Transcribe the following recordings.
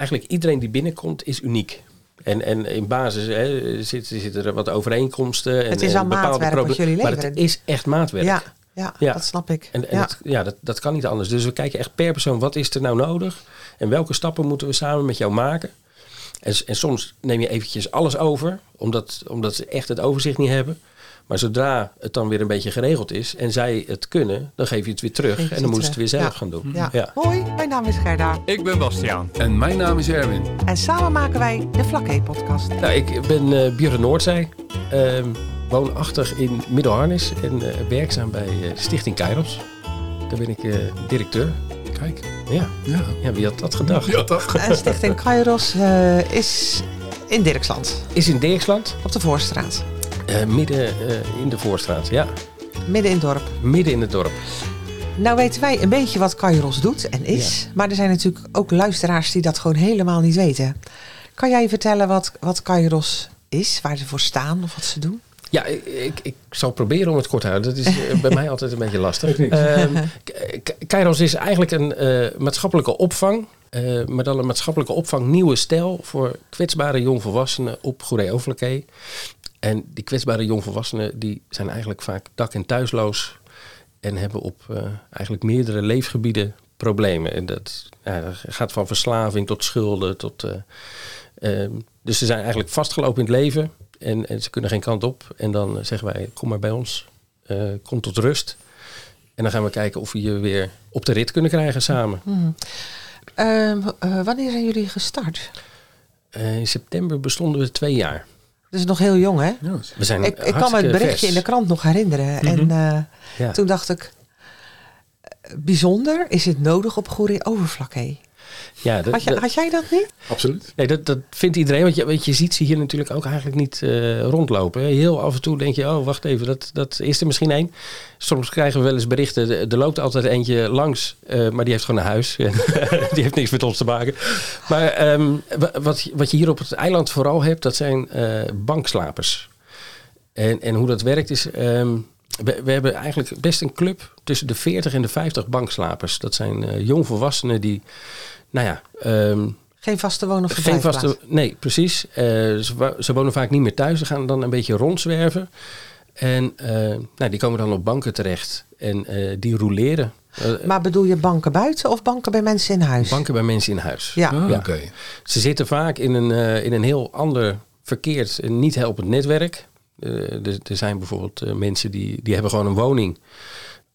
eigenlijk iedereen die binnenkomt is uniek. En, en in basis hè, zitten, zitten er wat overeenkomsten. En, Het is al maatwerk wat jullie Maar het is echt maatwerk. Ja, ja, Ja. dat snap ik. En, en ja. Dat, ja, dat, dat kan niet anders. Dus we kijken echt per persoon, wat is er nou nodig? En welke stappen moeten we samen met jou maken? En, en soms neem je eventjes alles over, omdat, omdat ze echt het overzicht niet hebben. Maar zodra het dan weer een beetje geregeld is en zij het kunnen, dan geef je het weer terug. Geef en dan moeten ze het weer zelf Ja. gaan doen. Ja. Ja. Hoi, mijn naam is Gerda. Ik ben Bastiaan. En mijn naam is Erwin. En samen maken wij de Vlakke-podcast. Nou, ik ben eh Björn Noordzij, ehm, woonachtig in Middelharnis en eh, werkzaam bij eh, Stichting Kairos. Daar ben ik eh, directeur. Kijk. Ja. Ja. ja, wie had dat gedacht? Ja, toch? En Stichting Kairos eh, is in Dirksland, Is in Dirksland, op de Voorstraat. Eh, midden eh, in de Voorstraat. Ja, Midden in het dorp. midden in het dorp. Nou weten wij een beetje wat Kairos doet en is. Maar er zijn natuurlijk ook luisteraars die dat gewoon helemaal niet weten. Kan jij vertellen wat, wat Kairos is? Waar ze voor staan of wat ze doen? Ja, ik, ik, ik zal proberen om het kort te houden. Dat is eh, bij mij altijd een beetje lastig. Ehm, Kairos is eigenlijk een eh, maatschappelijke opvang. eh, maar dan een maatschappelijke opvang nieuwe stijl voor kwetsbare jongvolwassenen op Goeree Overlakkee. En die kwetsbare jongvolwassenen die zijn eigenlijk vaak dak- en thuisloos. En hebben op eh, eigenlijk meerdere leefgebieden problemen. En dat, ja, dat gaat van verslaving tot schulden. Tot, eh, ehm, dus ze zijn eigenlijk vastgelopen in het leven. En, en ze kunnen geen kant op. En dan eh, zeggen wij, kom maar bij ons. kom tot rust. En dan gaan we kijken of we je weer op de rit kunnen krijgen samen. Ehm, eh, wanneer zijn jullie gestart? In september bestonden we twee jaar. Is nog heel jong, hè? Ja, We zijn Ik, ik kan me het berichtje vers. in de krant nog herinneren. En eh, Ja. toen dacht ik, eh, bijzonder, is het nodig op Goeree Overflakkee? Ja, dat, Had, je, dat- had jij dat niet? absoluut. nee, dat, dat vindt iedereen. Want je, want je ziet ze hier natuurlijk ook eigenlijk niet eh, rondlopen. Heel af en toe denk je, oh wacht even, dat, dat is er misschien één. Soms krijgen we wel eens berichten, er loopt altijd eentje langs. eh, maar die heeft gewoon een huis. En die heeft niks met ons te maken. Maar ehm, wa- wat, wat je hier op het eiland vooral hebt, dat zijn eh, bankslapers. En, en hoe dat werkt is... ehm, we, we hebben eigenlijk best een club tussen de 40 en de 50 bankslapers. Dat zijn eh jongvolwassenen die, nou ja... ehm, Geen vaste woon- of geen verblijfplaats? vaste, nee, precies. Eh, ze, ze wonen vaak niet meer thuis. Ze gaan dan een beetje rondzwerven. En eh, nou, die komen dan op banken terecht. En eh, die roleren. Eh, Maar bedoel je banken buiten of banken bij mensen in huis? banken bij mensen in huis. Ja. Ah, Ja. Oké. Ze zitten vaak in een, eh, in een heel ander verkeerd en niet helpend netwerk. Er, er zijn bijvoorbeeld mensen die, die hebben gewoon een woning.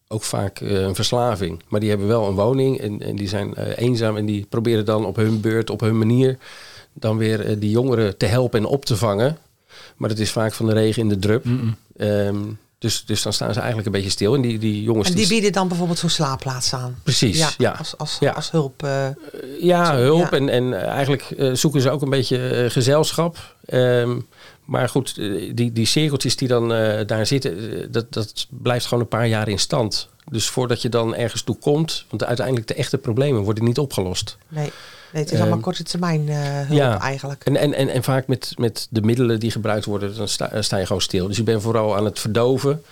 Ook vaak eh, een verslaving. Maar die hebben wel een woning en, en die zijn eh, eenzaam. En die proberen dan op hun beurt, op hun manier... dan weer eh, die jongeren te helpen en op te vangen. Maar dat is vaak van de regen in de drup. Ehm, dus, dus dan staan ze eigenlijk een beetje stil. En die, die jongens... En die bieden dan bijvoorbeeld zo'n slaapplaats aan? Precies, ja. Als, als, Ja. als hulp. eh, Ja, hulp. ja. En, en eigenlijk eh, zoeken ze ook een beetje gezelschap. Ehm, maar goed, eh, die, die cirkeltjes die dan eh, daar zitten, eh, dat, dat blijft gewoon een paar jaar in stand. Dus voordat je dan ergens toe komt, want uiteindelijk de echte problemen worden niet opgelost. nee. nee, het is allemaal Ehm, korte termijn hulp ja. eigenlijk. En, en, en, en vaak met, met de middelen die gebruikt worden, dan sta, sta je gewoon stil. Dus je bent vooral aan het verdoven.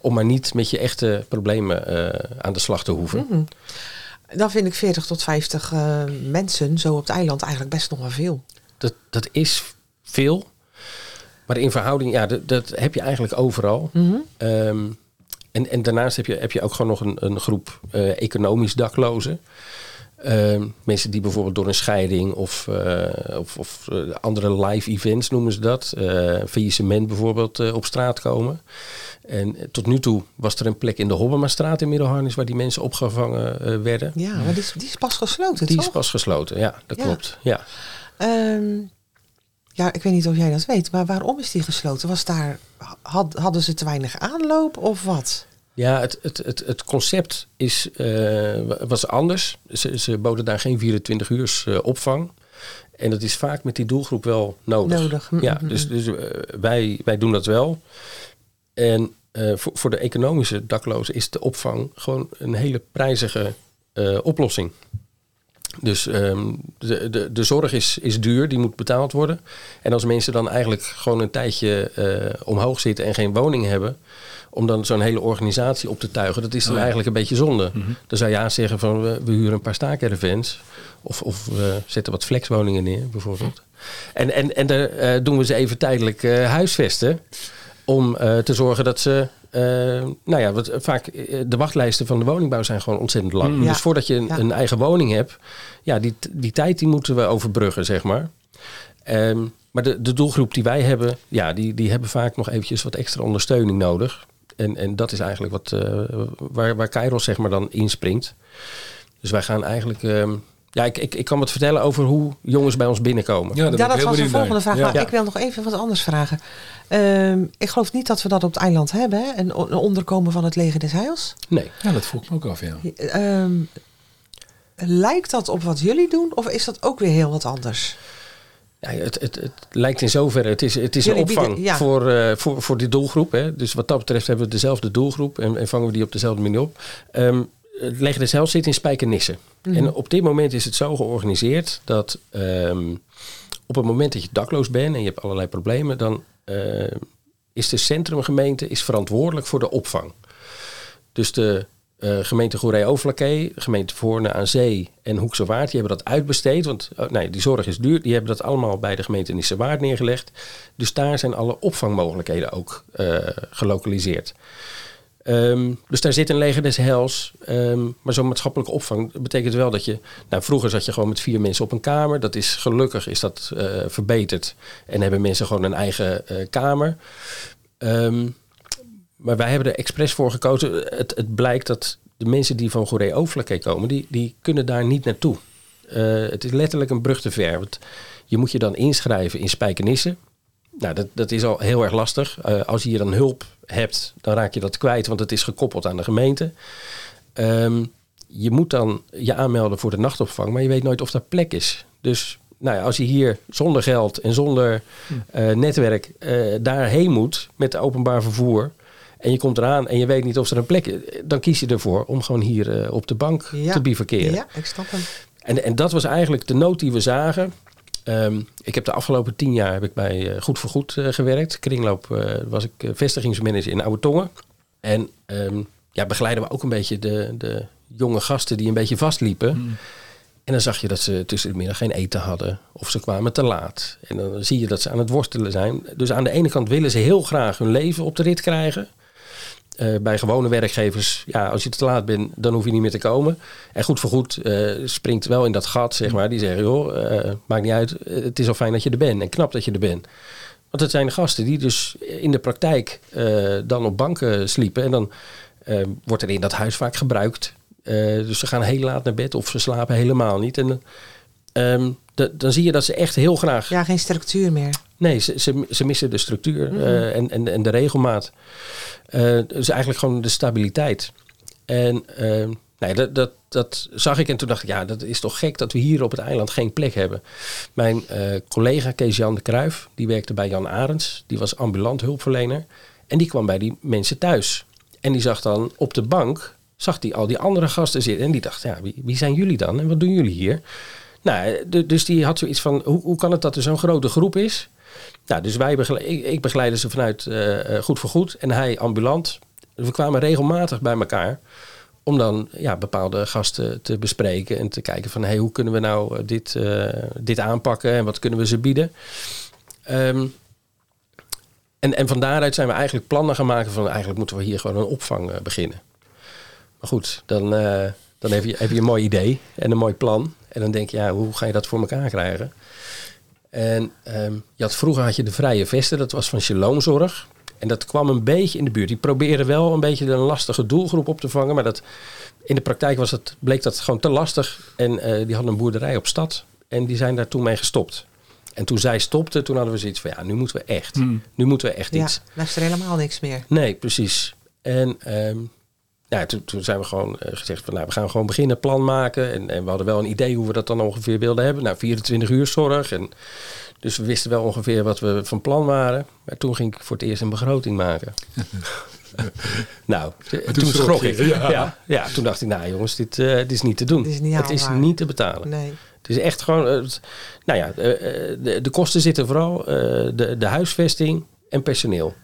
om maar niet met je echte problemen aan de slag te hoeven. Mhm. Dan vind ik 40 tot 50 eh, mensen zo op het eiland eigenlijk best nog wel veel. Dat, dat is veel. Maar in verhouding, ja, dat, dat heb je eigenlijk overal. Mhm. Ehm, en, en daarnaast heb je, heb je ook gewoon nog een, een groep eh, economisch daklozen. Ehm, mensen die bijvoorbeeld door een scheiding of, eh, of, of eh, andere live events noemen ze dat. faillissement bijvoorbeeld op straat komen. En tot nu toe was er een plek in de Hobbemastraat in Middelharnis waar die mensen opgevangen werden. Ja, maar die is, die is pas gesloten, Die toch? is pas gesloten, ja, dat Ja. klopt. Ja. Ehm, ja, ik weet niet of jij dat weet, maar waarom is die gesloten? Was daar, had, hadden ze te weinig aanloop of wat? Ja, het, het, het, het concept is, eh, was anders. Ze, ze boden daar geen 24 uur eh, opvang. En dat is vaak met die doelgroep wel nodig. Nodig. Ja, dus, dus eh, wij, wij doen dat wel. En voor, voor de economische daklozen is de opvang gewoon een hele prijzige oplossing. Dus ehm, de, de, de zorg is, is duur, die moet betaald worden. En als mensen dan eigenlijk gewoon een tijdje uh, omhoog zitten en geen woning hebben, om dan zo'n hele organisatie op te tuigen, dat is dan oh eigenlijk een beetje zonde. Mm Dan zou je ja zeggen van we, we huren een paar staakervens of, of we zetten wat flexwoningen neer bijvoorbeeld. En, en, en daar uh, doen we ze even tijdelijk uh, huisvesten om te zorgen dat ze nou ja, wat, vaak de wachtlijsten van de woningbouw zijn gewoon ontzettend lang. Mm. Dus voordat je een, eigen woning hebt, ja, die, die tijd die moeten we overbruggen, zeg maar. Um, maar de, de doelgroep die wij hebben, ja, die, die hebben vaak nog eventjes wat extra ondersteuning nodig. En, en dat is eigenlijk wat, uh, waar, waar Kairos zeg maar dan inspringt. Dus wij gaan eigenlijk... Um, ja, ik, ik, ik kan wat vertellen over hoe jongens bij ons binnenkomen. Ja, dat, ja, dat was de volgende vraag. Ja. Maar ik wil nog even wat anders vragen. Um, ik geloof niet dat we dat op het eiland hebben, hè? Een, een onderkomen van het leger des heils. Nee. Ja, dat vroeg ik me ook af, ja. Um, lijkt dat op wat jullie doen of is dat ook weer heel wat anders? Ja, het, het, het lijkt in zoverre, het is, het is een opvang bieden, ja. voor, uh, voor, voor die doelgroep. Hè. Dus wat dat betreft hebben we dezelfde doelgroep en, en vangen we die op dezelfde manier op. Um, het leger heils zit in Spijkenisse. Mm. En op dit moment is het zo georganiseerd dat um, op het moment dat je dakloos bent en je hebt allerlei problemen, dan uh, is de centrumgemeente is verantwoordelijk voor de opvang. Dus de uh, gemeente Goeree-Overlakkee, gemeente Voorne aan Zee en Hoekse Waard, die hebben dat uitbesteed. Want oh, nee, die zorg is duur. Die hebben dat allemaal bij de gemeente Nisse Waard neergelegd. Dus daar zijn alle opvangmogelijkheden ook uh, gelokaliseerd. Um, dus daar zit een leger des heils. Um, maar zo'n maatschappelijke opvang betekent wel dat je... Nou, vroeger zat je gewoon met vier mensen op een kamer. Dat is gelukkig is dat uh, verbeterd. En hebben mensen gewoon een eigen uh, kamer. Um, maar wij hebben er expres voor gekozen. Het, het blijkt dat de mensen die van Goeree Overlakkee komen... Die, die kunnen daar niet naartoe. Uh, het is letterlijk een brug te ver. Want je moet je dan inschrijven in Spijkenisse... Nou, dat, dat is al heel erg lastig. Uh, als je hier dan hulp hebt, dan raak je dat kwijt, want het is gekoppeld aan de gemeente. Um, je moet dan je aanmelden voor de nachtopvang, maar je weet nooit of daar plek is. Dus nou ja, als je hier zonder geld en zonder uh, netwerk uh, daarheen moet met openbaar vervoer. En je komt eraan en je weet niet of er een plek is. Dan kies je ervoor om gewoon hier uh, op de bank ja. te bivakeren. Ja, ik snap hem. En, en dat was eigenlijk de nood die we zagen. Um, ik heb de afgelopen tien jaar heb ik bij uh, Goed voor Goed uh, gewerkt. Kringloop uh, was ik vestigingsmanager in Oude Tongen. En um, ja, begeleiden we ook een beetje de, de jonge gasten die een beetje vastliepen. Mm. En dan zag je dat ze tussen de middag geen eten hadden. Of ze kwamen te laat. En dan zie je dat ze aan het worstelen zijn. Dus aan de ene kant willen ze heel graag hun leven op de rit krijgen. Uh, bij gewone werkgevers, ja, als je te laat bent, dan hoef je niet meer te komen. En goed voor goed uh, springt wel in dat gat, zeg maar. Die zeggen, joh, uh, maakt niet uit, het is al fijn dat je er bent en knap dat je er bent. Want het zijn gasten die dus in de praktijk dan op banken sliepen. En dan wordt er in dat huis vaak gebruikt. dus ze gaan heel laat naar bed of ze slapen helemaal niet. En de, dan zie je dat ze echt heel graag... Ja, geen structuur meer. Nee, ze, ze, ze missen de structuur mm -hmm. uh, en, en, en de regelmaat. Uh, dus eigenlijk gewoon de stabiliteit. En uh, nee, dat, dat, dat zag ik en toen dacht ik, ja, dat is toch gek dat we hier op het eiland geen plek hebben. Mijn collega Kees-Jan de Kruijf, die werkte bij Jan Arends. Die was ambulant hulpverlener. En die kwam bij die mensen thuis. En die zag dan op de bank, zag die al die andere gasten zitten. En die dacht, ja, wie, wie zijn jullie dan? En wat doen jullie hier? Nou, dus die had zoiets van, hoe, hoe kan het dat er zo'n grote groep is? Nou, dus wij ik, ik begeleide ze vanuit uh, Goed voor Goed en hij ambulant. We kwamen regelmatig bij elkaar om dan ja, bepaalde gasten te bespreken en te kijken van hey, hoe kunnen we nou dit, uh, dit aanpakken en wat kunnen we ze bieden. Um, en, en van daaruit zijn we eigenlijk plannen gaan maken van eigenlijk moeten we hier gewoon een opvang beginnen. Maar goed, dan, dan heb, je, heb je een mooi idee en een mooi plan. En dan denk je, ja, hoe ga je dat voor elkaar krijgen? En um, je had, vroeger had je de Vrije Vesten, dat was van Shalomzorg. En dat kwam een beetje in de buurt. Die probeerden wel een beetje een lastige doelgroep op te vangen. Maar dat, in de praktijk was het, bleek dat gewoon te lastig. En uh, die hadden een boerderij op stad. En die zijn daar toen mee gestopt. En toen zij stopte, toen hadden we zoiets van... ja, nu moeten we echt. Hmm. Nu moeten we echt ja, iets. Ja, is er helemaal niks meer. Nee, precies. En... Um, ja, toen, toen, zijn we gewoon uh, gezegd van nou, we gaan gewoon beginnen, plan maken. En, en, we hadden wel een idee hoe we dat dan ongeveer wilden hebben. Nou, 24 uur zorg. En, dus we wisten wel ongeveer wat we van plan waren. Maar toen ging ik voor het eerst een begroting maken. nou, t- toen toen, schrok ik. ja. Ja. Ja, toen dacht ik, nou jongens, dit, eh, dit is niet te doen. Is niet het is niet te betalen. Nee. Het is echt gewoon, eh, het- nou ja, eh, eh, de, de kosten zitten vooral eh, de, de huisvesting en personeel.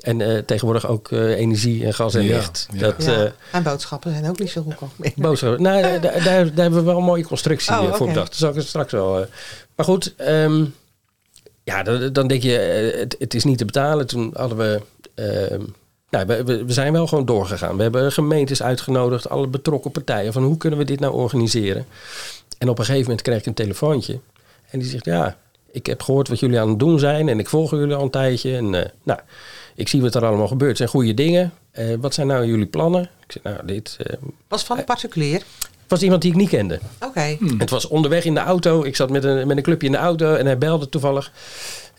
En eh, tegenwoordig ook eh, energie en gas en Ja, licht. ja. Dat, Ja. eh, en boodschappen zijn ook niet zo goedkoop meer. Boodschappen. Nou, daar, daar, daar hebben we wel een mooie constructie Oh, voor bedacht. Dat zal ik straks wel. eh. Maar goed, ehm, ja, dan, dan denk je, het, het is niet te betalen. Toen hadden we. ehm, nou, we, zijn wel gewoon doorgegaan. We hebben gemeentes uitgenodigd, alle betrokken partijen. Van hoe kunnen we dit nou organiseren? En op een gegeven moment kreeg ik een telefoontje. En die zegt, ja, ik heb gehoord wat jullie aan het doen zijn. En ik volg jullie al een tijdje. En eh, nou, ik zie wat er allemaal gebeurt. Het zijn goede dingen. Eh, wat zijn nou jullie plannen? Ik zeg, nou, dit... eh, Was van een particulier. was iemand die ik niet kende. Oké. Het was onderweg in de auto. Ik zat met een, met een clubje in de auto en hij belde toevallig.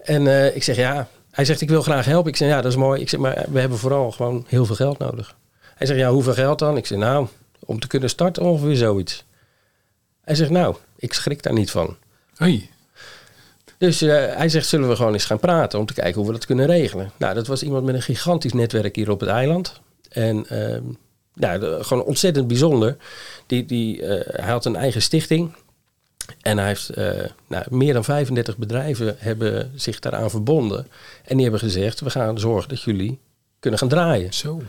En eh, ik zeg ja. Hij zegt ik wil graag helpen. Ik zeg ja, dat is mooi. Ik zeg maar we hebben vooral gewoon heel veel geld nodig. Hij zegt ja, hoeveel geld dan? Ik zeg nou, om te kunnen starten ongeveer zoiets. Hij zegt nou, ik schrik daar niet van. Hey. Dus eh, hij zegt, zullen we gewoon eens gaan praten om te kijken hoe we dat kunnen regelen. Nou, dat was iemand met een gigantisch netwerk hier op het eiland. En de- gewoon ontzettend bijzonder. Die, die, eh, hij had een eigen stichting. En hij heeft eh, nou, meer dan 35 bedrijven hebben zich daaraan verbonden. En die hebben gezegd, we gaan zorgen dat jullie kunnen gaan draaien. Zo.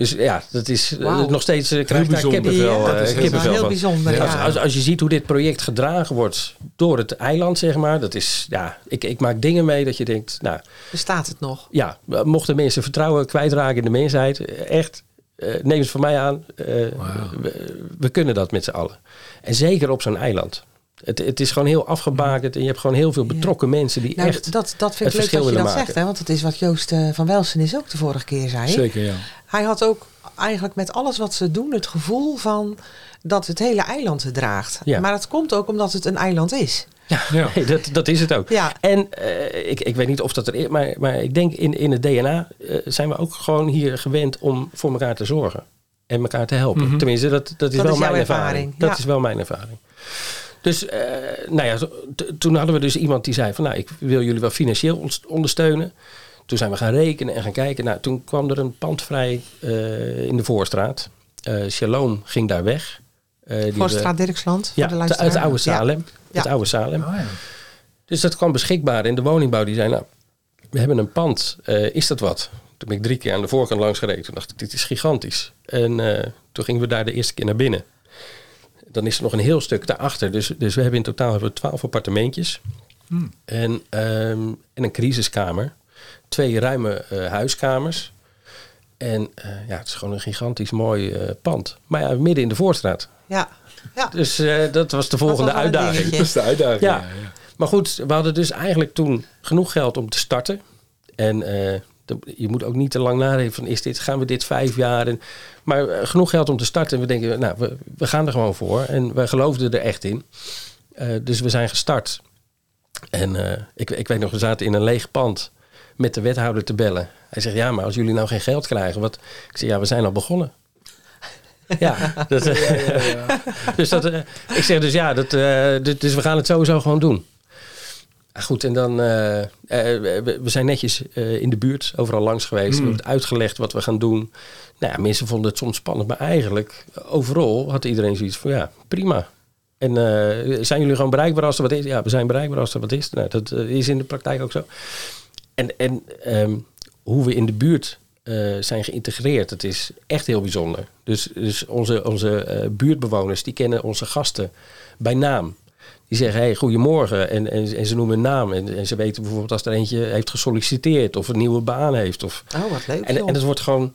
Dus ja, dat is eh, nog steeds, uh, krijg ik daar bijzonder. kippenvel, Ja, eh, dat is kippenvel wel heel bijzonder. Ja, Als, als, als je ziet hoe dit project gedragen wordt door het eiland, zeg maar. Dat is, ja, ik, ik maak dingen mee dat je denkt, nou Bestaat het nog? ja, mochten mensen vertrouwen kwijtraken in de mensheid, eh, echt, eh, neem het van mij aan. eh, we, we kunnen dat met z'n allen. En zeker op zo'n eiland. Het, het is gewoon heel afgebakend en je hebt gewoon heel veel betrokken mensen die Nou, echt... dat, dat vind ik leuk verschil dat je dat maken. zegt. Hè? Want dat is wat Joost eh, van Welsen is ook de vorige keer zei. Zeker, ja. Hij had ook eigenlijk met alles wat ze doen het gevoel van dat het hele eiland het draagt. Ja. Maar dat komt ook omdat het een eiland is. Ja, Ja. nee, dat, dat is het ook. Ja. En eh, ik, ik weet niet of dat er is, maar, maar ik denk in, in het DNA eh, zijn we ook gewoon hier gewend om voor elkaar te zorgen. En elkaar te helpen. Mhm. Tenminste, dat, dat is Dat wel is mijn ervaring. ervaring, Dat ja. is wel mijn ervaring. Dus, eh, nou ja, toen hadden we dus iemand die zei van, nou, ik wil jullie wel financieel ondersteunen. Toen zijn we gaan rekenen en gaan kijken. Nou, toen kwam er een pand vrij eh, in de Voorstraat. Eh Shalom ging daar weg. Eh, die Voor hebben- Straat Dirksland. ja, voor de uit oude Ja. Salem. Het Ja. oude Salem. Ah, ja. Dus dat kwam beschikbaar. En de woningbouw die zei, nou, we hebben een pand. Eh, is dat wat? Toen ben ik drie keer aan de voorkant langs gereden. Toen dacht ik, dit is gigantisch. En eh, toen gingen we daar de eerste keer naar binnen. Dan is er nog een heel stuk daarachter. Dus, dus we hebben in totaal hebben we twaalf appartementjes. En, ehm, en een crisiskamer. Twee ruime eh, huiskamers. En eh, ja, het is gewoon een gigantisch mooi eh, pand. Maar ja, midden in de Voorstraat. Ja. ja. Dus eh, dat was de volgende was uitdaging. Dat is de uitdaging. Ja. Ja. Ja, Maar goed, we hadden dus eigenlijk toen genoeg geld om te starten. En eh, je moet ook niet te lang nadenken van is dit, gaan we dit vijf jaar? En, maar eh, genoeg geld om te starten. En we denken, nou, we, we gaan er gewoon voor. En we geloofden er echt in. Eh, dus we zijn gestart. En eh, ik, ik weet nog, we zaten in een leeg pand met de wethouder te bellen. Hij zegt, ja, maar als jullie nou geen geld krijgen, wat? Ik zeg, ja, we zijn al begonnen. Ja, dat, dus dat, ik zeg dus ja, dat, dus we gaan het sowieso gewoon doen. Ah, goed, en dan, eh, eh, we, zijn netjes eh, in de buurt, overal langs geweest. We hebben het uitgelegd wat we gaan doen. Nou ja, mensen vonden het soms spannend, maar eigenlijk overal had iedereen zoiets van ja, prima. En zijn jullie gewoon bereikbaar als er wat is? Ja, we zijn bereikbaar als er wat is. Nou, dat is in de praktijk ook zo. En, en ehm, hoe we in de buurt zijn geïntegreerd, dat is echt heel bijzonder. Dus, dus onze, onze buurtbewoners, die kennen onze gasten bij naam. Die zeggen, hey, goedemorgen. En, en, en ze noemen een naam. En, en ze weten bijvoorbeeld als er eentje heeft gesolliciteerd of een nieuwe baan heeft. Of, Oh, wat leuk. en, joh. en het wordt gewoon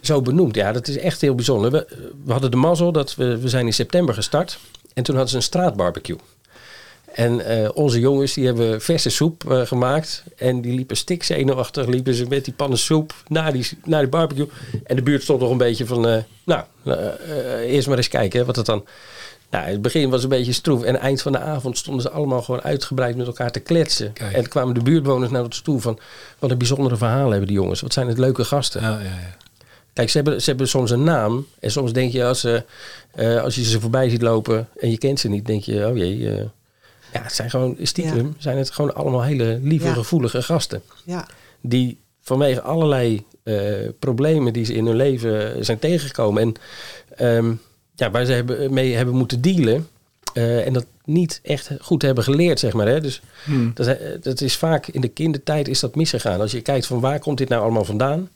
zo benoemd. Ja, dat is echt heel bijzonder. We, we hadden de mazzel dat we, we zijn in september gestart. En toen hadden ze een straatbarbecue. En eh, onze jongens die hebben verse soep eh, gemaakt. En die liepen stikzenuwachtig. Liepen ze met die pannen soep naar die, naar die barbecue. En de buurt stond nog een beetje van... eh, nou, eerst maar eens kijken hè, wat het dan... Nou, in het begin was een beetje stroef. En eind van de avond stonden ze allemaal gewoon uitgebreid met elkaar te kletsen. Kijk. En kwamen de buurtbewoners naar ons toe van... Wat een bijzondere verhalen hebben die jongens. Wat zijn het leuke gasten. Ja, ja, ja. Kijk, ze hebben, ze hebben soms een naam. En soms denk je, als, ze, eh, als je ze voorbij ziet lopen en je kent ze niet, denk je, oh jee. eh, ja, het zijn gewoon, stiekem, zijn het gewoon allemaal hele lieve, Ja. gevoelige gasten. Ja. Die vanwege allerlei eh, problemen die ze in hun leven zijn tegengekomen. En ehm, ja, waar ze hebben, mee hebben moeten dealen. eh, en dat niet echt goed hebben geleerd, zeg maar. Hè? Dus Hmm. dat, eh, dat is vaak in de kindertijd is dat misgegaan. Als je kijkt van waar komt dit nou allemaal vandaan,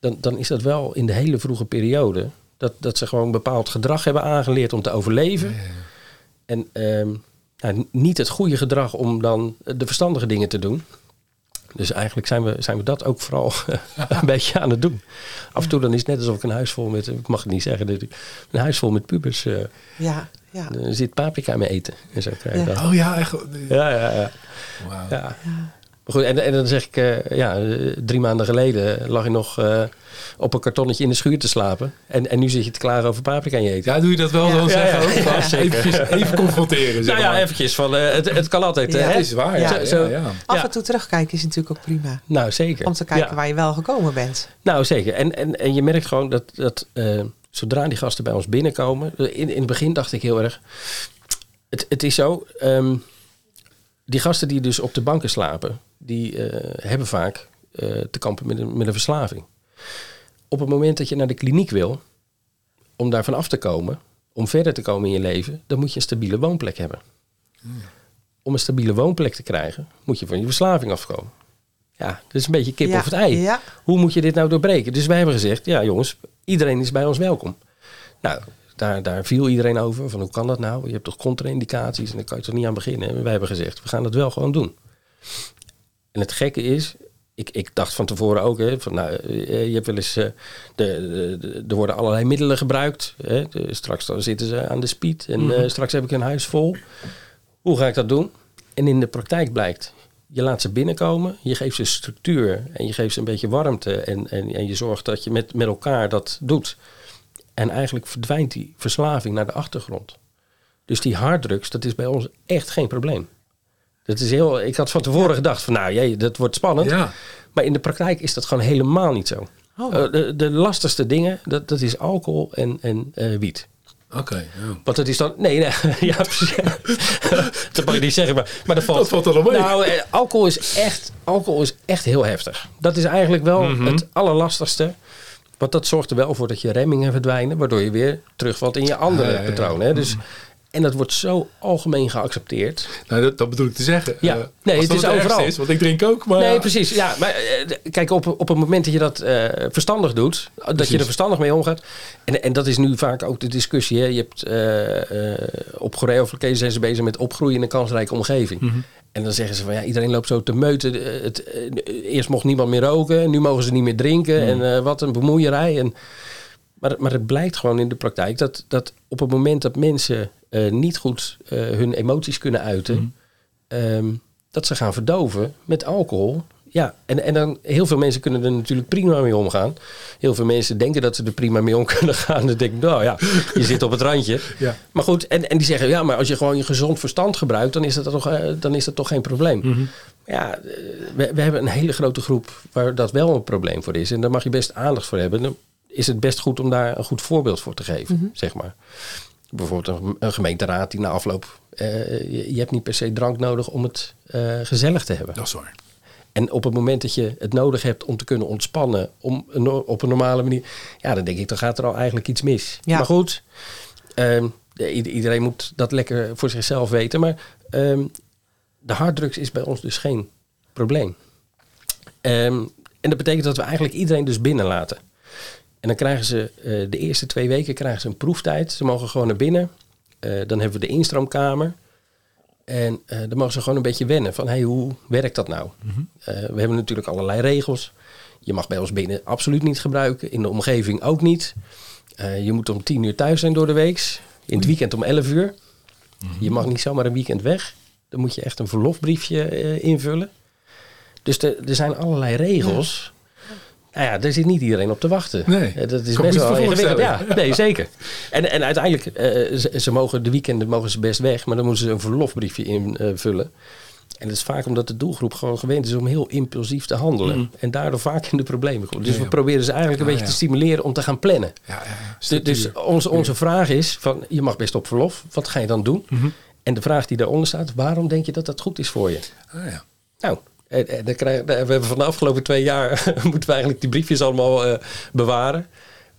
dan, dan is dat wel in de hele vroege periode. Dat, dat ze gewoon bepaald gedrag hebben aangeleerd om te overleven. En ehm, nou, niet het goede gedrag om dan de verstandige dingen te doen. Dus eigenlijk zijn we, zijn we dat ook vooral een beetje aan het doen. Af en toe dan is het net alsof ik een huis vol met, ik mag het niet zeggen, een huis vol met pubers eh Ja, ja. er zit paprika mee eten. En zo krijg je Ja. dat. Oh ja, echt. Ja, ja, ja. Wauw. ja. Maar goed, en, en dan zeg ik, eh, ja, eh, drie maanden geleden lag je nog eh, op een kartonnetje in de schuur te slapen. En, en nu zit je te klagen over paprika in je eten. Ja, doe je dat wel Ja. zo Ja, zeggen ja. ook? Eventjes- even confronteren, zeg nou ja, eventjes van, eh, het, het kan altijd. Ja. hè? Dat is waar, ja. Ja. ja, Zo- ja. Af en toe terugkijken is natuurlijk ook prima. Nou, zeker. Om te kijken Ja. waar je wel gekomen bent. Nou, zeker. En, en, en je merkt gewoon dat, dat eh, zodra die gasten bij ons binnenkomen... In, in het begin dacht ik heel erg... Het, het is zo, ehm, die gasten die dus op de banken slapen... die eh, hebben vaak eh, te kampen met een, met een verslaving. Op het moment dat je naar de kliniek wil... om daarvan af te komen... om verder te komen in je leven... dan moet je een stabiele woonplek hebben. Om een stabiele woonplek te krijgen... moet je van je verslaving afkomen. Ja, dat is een beetje kip ja. of het ei Ja. hoe moet je dit nou doorbreken? Dus wij hebben gezegd, ja jongens, iedereen is bij ons welkom. Nou, daar, daar viel iedereen over. Van hoe kan dat nou? Je hebt toch contra-indicaties en daar kan je toch niet aan beginnen? En wij hebben gezegd, we gaan dat wel gewoon doen. En het gekke is, ik, ik dacht van tevoren ook, hè, van, nou, eh, je hebt wel eens, eh, de, er worden allerlei middelen gebruikt. Hè, de- straks dan zitten ze aan de speed en eh, straks heb ik een huis vol. Hoe ga ik dat doen? En in de praktijk blijkt, je laat ze binnenkomen, je geeft ze structuur en je geeft ze een beetje warmte en, en, en je zorgt dat je met, met elkaar dat doet. En eigenlijk verdwijnt die verslaving naar de achtergrond. Dus die harddrugs, dat is bij ons echt geen probleem. Dat is heel, ik had van tevoren gedacht van nou jee, dat wordt spannend. Ja. Maar in de praktijk is dat gewoon helemaal niet zo. Oh. Eh, de, de lastigste dingen, dat, dat is alcohol en, en eh, wiet. Oké. ja. Want dat is dan. Nee, nee ja, dat mag je niet zeggen, maar, maar dat valt. Dat valt er mee. Nou, eh, alcohol is, echt, alcohol is echt heel heftig. Dat is eigenlijk wel Mhm. het allerlastigste. Want dat zorgt er wel voor dat je remmingen verdwijnen, waardoor je weer terugvalt in je andere ja. patronen. Hè? Dus, en dat wordt zo algemeen geaccepteerd. Nou, dat, dat bedoel ik te zeggen. Ja. Eh, Nee, het is overal. Is, want ik drink ook, maar... Nee, precies. Ja, maar eh, kijk, op, op het moment dat je dat eh, verstandig doet, dat je er verstandig mee omgaat. En, en dat is nu vaak ook de discussie. Hè. Je hebt op Goreo zijn ze bezig met opgroeien in een kansrijke omgeving. Mhm. En dan zeggen ze van ja, iedereen loopt zo te meuten. Het, eerst mocht niemand meer roken, nu mogen ze niet meer drinken. Mhm. En wat een bemoeierij. En, maar, maar het blijkt gewoon in de praktijk dat, dat op het moment dat mensen eh, niet goed eh, hun emoties kunnen uiten, Mhm. ehm, dat ze gaan verdoven met alcohol. Ja, en, en dan heel veel mensen kunnen er natuurlijk prima mee omgaan. Heel veel mensen denken dat ze er prima mee om kunnen gaan. Dan denk ik, nou ja, je zit op het randje. Ja. Maar goed, en, en die zeggen, ja, maar als je gewoon je gezond verstand gebruikt, dan is dat toch, eh, dan is dat toch geen probleem. Mhm. Ja, we, we hebben een hele grote groep waar dat wel een probleem voor is. En daar mag je best aandacht voor hebben. Dan is het best goed om daar een goed voorbeeld voor te geven, zeg maar. Bijvoorbeeld een, een gemeenteraad die na afloop... eh, je, je hebt niet per se drank nodig om het eh, gezellig te hebben. Dat is waar. En op het moment dat je het nodig hebt om te kunnen ontspannen... Om, een op een normale manier... Ja, dan denk ik, dan gaat er al eigenlijk iets mis. Ja. Maar goed, ehm, iedereen moet dat lekker voor zichzelf weten. Maar ehm, de harddrugs is bij ons dus geen probleem. Ehm, en dat betekent dat we eigenlijk iedereen dus binnenlaten. En dan krijgen ze eh, de eerste twee weken krijgen ze een proeftijd. Ze mogen gewoon naar binnen. Eh, dan hebben we de instroomkamer. En eh, dan mogen ze gewoon een beetje wennen van hey, hoe werkt dat nou? Eh, we hebben natuurlijk allerlei regels. Je mag bij ons binnen absoluut niet gebruiken. In de omgeving ook niet. Je moet om tien uur thuis zijn door de week. In het weekend om 11 uur. Je mag niet zomaar een weekend weg. Dan moet je echt een verlofbriefje invullen. Dus er er zijn allerlei regels. Nou ja, daar zit niet iedereen op te wachten. Nee, Eh, dat is best wel ingewikkeld. Ja, nee, zeker. En, en uiteindelijk, eh, ze, ze mogen de weekenden mogen ze best weg, maar dan moeten ze een verlofbriefje invullen. En dat is vaak omdat de doelgroep gewoon gewend is om heel impulsief te handelen. En daardoor vaak in de problemen komt. Dus Ja, ja. we proberen ze eigenlijk een Ja, beetje te stimuleren om te gaan plannen. Ja, ja, ja. Dus, dus onze, onze vraag is: van, je mag best op verlof, wat ga je dan doen? Mhm. En de vraag die daaronder staat: waarom denk je dat dat goed is voor je? Ah, ja. Nou, En, en dan krijgen, we hebben van de afgelopen twee jaar moeten we eigenlijk die briefjes allemaal eh, bewaren.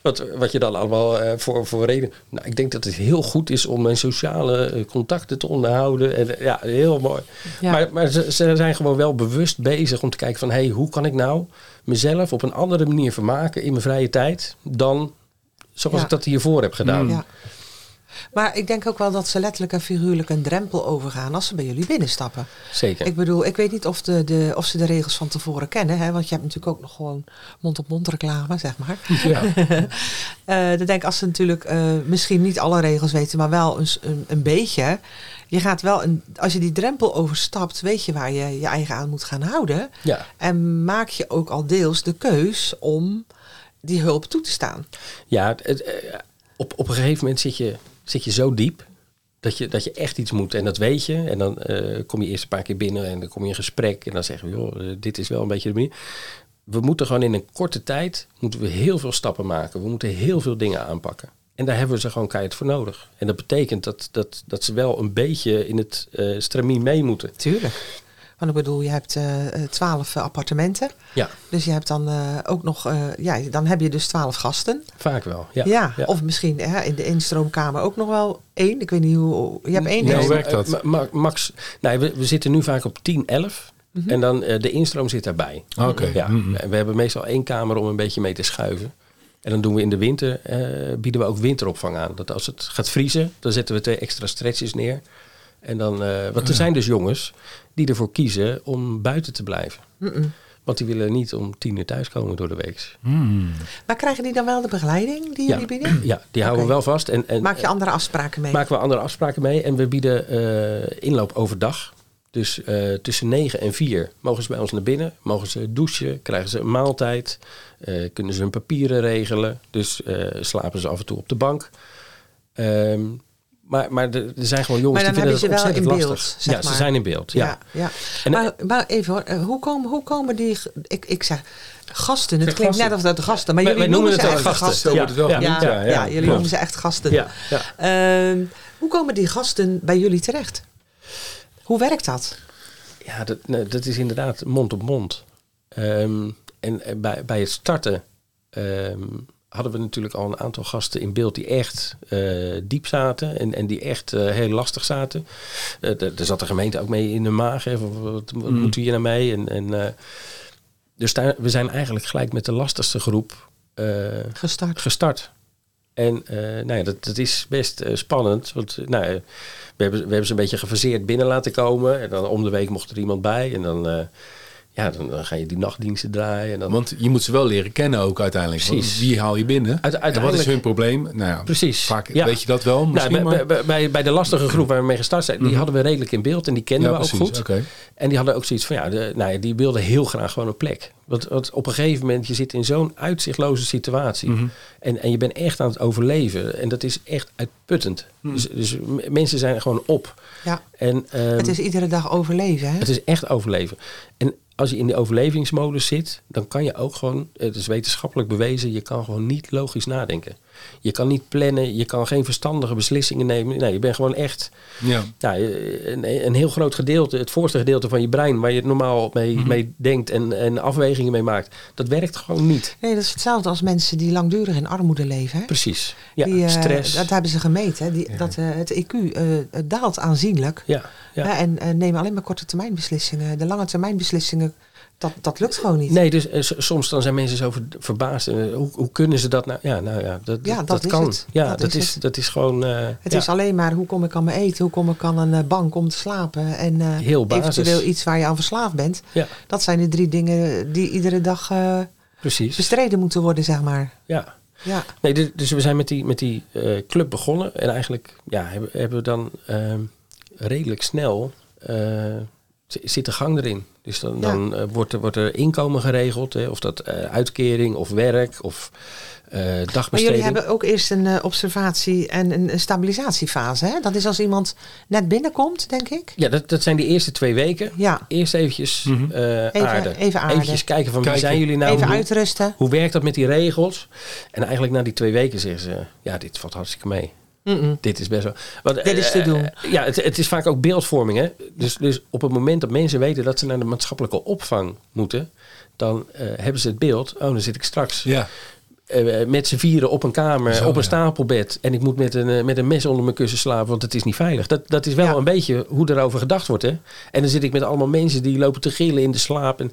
Wat, wat je dan allemaal eh, voor, voor reden. Nou, ik denk dat het heel goed is om mijn sociale eh, contacten te onderhouden. En, ja, heel mooi. Ja. Maar, maar ze, ze zijn gewoon wel bewust bezig om te kijken van... hé, hey, hoe kan ik nou mezelf op een andere manier vermaken in mijn vrije tijd... dan zoals Ja. ik dat hiervoor heb gedaan. Ja. Maar ik denk ook wel dat ze letterlijk en figuurlijk een drempel overgaan als ze bij jullie binnenstappen. Zeker. Ik bedoel, ik weet niet of, de, de, of ze de regels van tevoren kennen. Hè? Want je hebt natuurlijk ook nog gewoon mond-op-mond reclame, zeg maar. Ja. Eh dan denk ik, als ze natuurlijk eh, misschien niet alle regels weten, maar wel een, een, een beetje. Je gaat wel, een, als je die drempel overstapt, weet je waar je je eigen aan moet gaan houden. Ja. En maak je ook al deels de keus om die hulp toe te staan. Ja, het- eh, op, op een gegeven moment zit je, zit je zo diep dat je, dat je echt iets moet. En dat weet je. En dan eh, kom je eerst een paar keer binnen en dan kom je in gesprek. En dan zeggen we, joh, eh, dit is wel een beetje de manier. We moeten gewoon in een korte tijd moeten we heel veel stappen maken. We moeten heel veel dingen aanpakken. En daar hebben we ze gewoon keihard voor nodig. En dat betekent dat, dat, dat ze wel een beetje in het eh stramien mee moeten. Tuurlijk. Want ik bedoel, je hebt twaalf appartementen. Ja, Dus je hebt dan eh, ook nog, eh, ja, dan heb je dus twaalf gasten. vaak wel. Ja, Ja, of misschien hè, in de instroomkamer ook nog wel één. Ik weet niet hoe, je hebt één. Nee, denk hoe werkt dat? eh, ma- ma- max, nee, we, we zitten nu vaak op 10, 11. En dan eh, de instroom zit daarbij. Oké. Ja, Mhm. en we hebben meestal één kamer om een beetje mee te schuiven. En dan doen we in de winter, eh, bieden we ook winteropvang aan. Dat als het gaat vriezen, dan zetten we twee extra stretches neer. En dan, eh, want er zijn dus jongens die ervoor kiezen om buiten te blijven. Mm-mm. Want die willen niet om tien uur thuiskomen door de week. Hmm. Maar krijgen die dan wel de begeleiding die Ja, jullie bieden? ja, die houden we wel vast. En, en Maak je andere afspraken mee? maken we andere afspraken mee. En we bieden eh, inloop overdag. Dus eh, tussen 9 en 4 mogen ze bij ons naar binnen. Mogen ze douchen, krijgen ze een maaltijd. eh, kunnen ze hun papieren regelen. Dus eh, slapen ze af en toe op de bank. Ehm, maar, maar er zijn gewoon jongens Maar die dan vinden heb dat ze wel ontzettend in lastig. beeld, zeg ja, ze zijn in beeld. Ja. ja. ja. En- maar, maar even hoor, eh, hoe komen, hoe komen die... Ik, ik zeg gasten, het Zeg klinkt gasten. net als dat gasten, maar Wij- jullie wij noemen, noemen ze het echt gasten. Het Ja, Ja, ja. ja, ja, jullie noemen ze echt gasten. Ja, ja. Ehm, hoe komen die gasten bij jullie terecht? Hoe werkt dat? Ja, dat, nee, dat is inderdaad mond op mond. Ehm, en eh, bij, bij het starten ehm, hadden we natuurlijk al een aantal gasten in beeld die echt eh, diep zaten en, en die echt eh, heel lastig zaten. Eh, d- er zat de gemeente ook mee in de maag. Hè, van, wat wat Mm. moet hier nou mee? En, en, eh, dus daar, we zijn eigenlijk gelijk met de lastigste groep eh, Gestart. gestart. En eh, nou ja, dat, dat is best eh, spannend. Want eh, nou, we, hebben, we hebben ze een beetje gefaseerd binnen laten komen. En dan om de week mocht er iemand bij. En dan, eh, ja, dan, dan ga je die nachtdiensten draaien. En dan, Want je moet ze wel leren kennen ook uiteindelijk. Precies. Wie haal je binnen? Uite- En wat is hun probleem? Nou ja, Precies. Vaak Ja. weet je dat wel misschien, nou, bij, maar... bij, bij, bij de lastige groep waar we mee gestart zijn, die hadden we redelijk in beeld. En die kenden ja, we ook precies. goed. Oké. En die hadden ook zoiets van, ja, de, nou ja, die wilden heel graag gewoon een plek. Want, want op een gegeven moment, je zit in zo'n uitzichtloze situatie. Mhm. en, en je bent echt aan het overleven. En dat is echt uitputtend. Mhm. Dus, dus mensen zijn gewoon op. Ja, En, ehm, het is iedere dag overleven. Hè? het is echt overleven. En als je in die overlevingsmodus zit, dan kan je ook gewoon, het is wetenschappelijk bewezen, je kan gewoon niet logisch nadenken. Je kan niet plannen, je kan geen verstandige beslissingen nemen. Nee, je bent gewoon echt Ja. ja, een, een heel groot gedeelte, het voorste gedeelte van je brein, waar je het normaal mee, Mhm. mee denkt en, en afwegingen mee maakt, dat werkt gewoon niet. Nee, dat is hetzelfde als mensen die langdurig in armoede leven. Hè? Precies. Ja, die, eh, stress. Dat hebben ze gemeten. hè. Die, Dat eh, het IQ eh, het daalt aanzienlijk. ja, ja. En eh, nemen alleen maar korte termijn beslissingen. De lange termijn beslissingen, dat, dat lukt gewoon niet. Nee, dus eh, soms dan zijn mensen zo ver- verbaasd. Eh, hoe, hoe kunnen ze dat nou? Ja, nou ja, dat, Ja, dat, dat is kan. het. Ja, Dat dat, is dat is gewoon. eh, Het ja. is alleen maar hoe kom ik aan mijn eten, hoe kom ik aan een bank om te slapen. En Heel basis. eventueel iets waar je aan verslaafd bent. Ja, Dat zijn de drie dingen die iedere dag precies. bestreden moeten worden, zeg maar. Ja. Ja, Nee, dus, dus we zijn met die, met die club begonnen. En eigenlijk ja, hebben, hebben we dan ehm, redelijk snel zit de gang erin. Dus dan, Ja. dan eh, wordt, er, wordt er inkomen geregeld. Hè, of dat eh, uitkering of werk of eh maar dagbesteding. jullie hebben ook eerst een observatie en een, stabilisatiefase. Hè? Dat is als iemand net binnenkomt, denk ik. Ja, dat, dat zijn die eerste twee weken. Ja, Eerst eventjes eh, Even- aarden. even aarden. Eventjes kijken van wie zijn jullie nou? even Hoe- uitrusten. Hoe werkt dat met die regels? En eigenlijk na die twee weken zeggen ze, ja, dit valt hartstikke mee. Dit is best wel. Want, Dit is te eh, doen. ja, het, het is vaak ook beeldvorming. Hè? Dus, dus op het moment dat mensen weten dat ze naar de maatschappelijke opvang moeten, dan eh, hebben ze het beeld. Oh, dan zit ik straks Ja. eh, met z'n vieren op een kamer, Zo, op een ja. stapelbed. En ik moet met een, eh, met een mes onder mijn kussen slapen, want het is niet veilig. Dat, dat is wel Ja. een beetje hoe erover gedacht wordt. Hè? En dan zit ik met allemaal mensen die lopen te gillen in de slaap. En,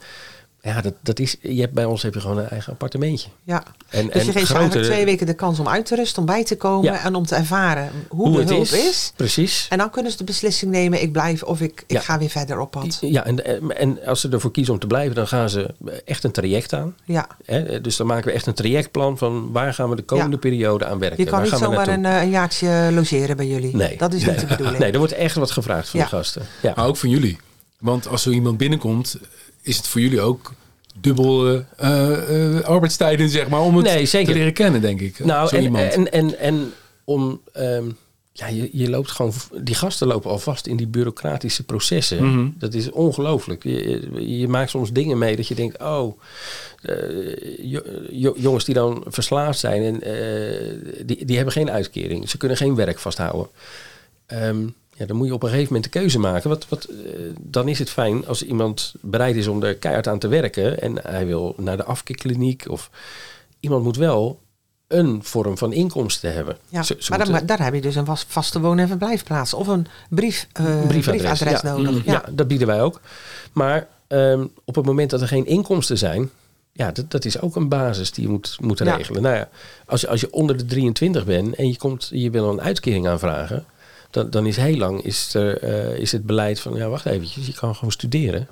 ja, dat, dat is, je hebt, bij ons heb je gewoon een eigen appartementje. Ja. En, Dus je geeft ze grotere- eigenlijk twee weken de kans om uit te rusten, om bij te komen Ja. en om te ervaren hoe, hoe de het hulp is. is. Precies. En dan kunnen ze de beslissing nemen, ik blijf of ik, ik Ja. ga weer verder op pad. Ja, en, en- en als ze ervoor kiezen om te blijven, dan gaan ze echt een traject aan. Ja. Hè? Dus dan maken we echt een trajectplan van waar gaan we de komende Ja. periode aan werken. Je kan Waar niet zomaar een, eh, een jaartje logeren bij jullie. Nee. Dat is nee. niet de bedoeling. Nee, er wordt echt wat gevraagd van Ja. de gasten. Ja. Maar ook van jullie. Want als zo iemand binnenkomt, is het voor jullie ook dubbel eh, eh, arbeidstijden, zeg maar, om het Nee, zeker. te leren kennen, denk ik. Nou, zo en, iemand. en, en, en om. ehm, ja, je, je loopt gewoon. Die gasten lopen al vast in die bureaucratische processen. Mhm. Dat is ongelooflijk. Je, je- je maakt soms dingen mee dat je denkt: oh, eh, jo- jo- jongens die dan verslaafd zijn en die, die hebben geen uitkering. Ze kunnen geen werk vasthouden. Ehm, ja, dan moet je op een gegeven moment de keuze maken. Wat, wat, eh, dan is het fijn als iemand bereid is om er keihard aan te werken. En hij wil naar de afkeerkliniek. Of iemand moet wel een vorm van inkomsten hebben. Ja, maar dan, daar heb je dus een vaste woon- en verblijfplaats. Of een brief, eh, briefadres, ja. nodig. Mm, Ja. ja. dat bieden wij ook. Maar ehm, op het moment dat er geen inkomsten zijn, ja, dat, dat is ook een basis die je moet, moet regelen. Nou ja, als je, als je onder de 23 bent en je, komt, je wil een uitkering aanvragen, dan, dan is heel lang is, er, eh, is het beleid van, ja, wacht eventjes, je kan gewoon studeren.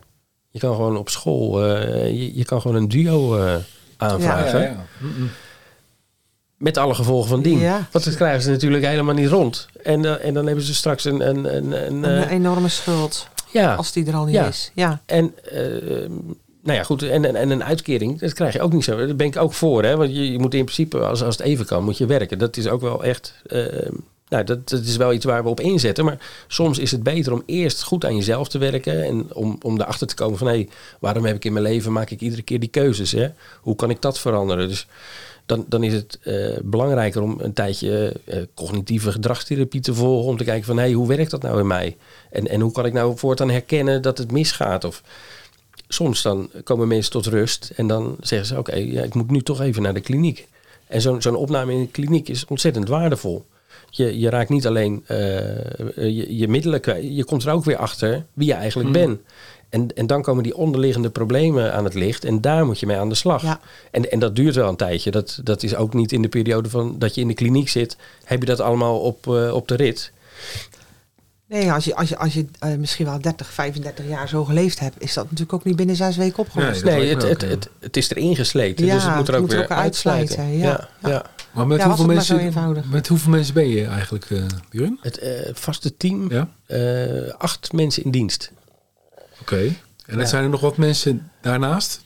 Je kan gewoon op school, eh, je, je kan gewoon een duo eh, aanvragen. ja, ja. Met alle gevolgen van dien. Ja. Want dat krijgen ze natuurlijk helemaal niet rond. En, en dan hebben ze straks een... een, een, een, Een enorme schuld, ja, als die er al niet Ja. is. Ja. En, eh, nou ja, goed. En, en, en een uitkering, dat krijg je ook niet zo. Daar ben ik ook voor. Hè? Want je, je moet in principe, als, als het even kan, moet je werken. Dat is ook wel echt... nou, dat, is wel iets waar we op inzetten. Maar soms is het beter om eerst goed aan jezelf te werken. En om, om erachter te komen van... hé, waarom heb ik in mijn leven, maak ik iedere keer die keuzes? Hè? Hoe kan ik dat veranderen? Dus dan, dan is het eh, belangrijker om een tijdje eh, cognitieve gedragstherapie te volgen. Om te kijken van, hé, hoe werkt dat nou in mij? En, en hoe kan ik nou voortaan herkennen dat het misgaat? Of soms dan komen mensen tot rust en dan zeggen ze: Oké, ja, ik moet nu toch even naar de kliniek. En zo'n zo'n opname in de kliniek is ontzettend waardevol. Je, je raakt niet alleen eh, je, je middelen kwijt, je komt er ook weer achter wie je eigenlijk bent. En, en dan komen die onderliggende problemen aan het licht en daar moet je mee aan de slag. Ja. En, en dat duurt wel een tijdje. Dat, dat is ook niet in de periode van dat je in de kliniek zit, heb je dat allemaal op, eh, op de rit. Nee, als je, als je, als je eh, misschien wel 30, 35 jaar zo geleefd hebt, is dat natuurlijk ook niet binnen zes weken opgelost. Nee, het, het, ook, het, het is erin gesleten. Ja, dus het moet er het ook moet er weer ook uitsluiten, uitsluiten. ja. Ja, ja. Maar met hoeveel mensen, met hoeveel mensen ben je eigenlijk, eh Björn? Het eh, vaste team, Ja, eh, acht mensen in dienst. oké. En dan zijn er nog wat mensen daarnaast?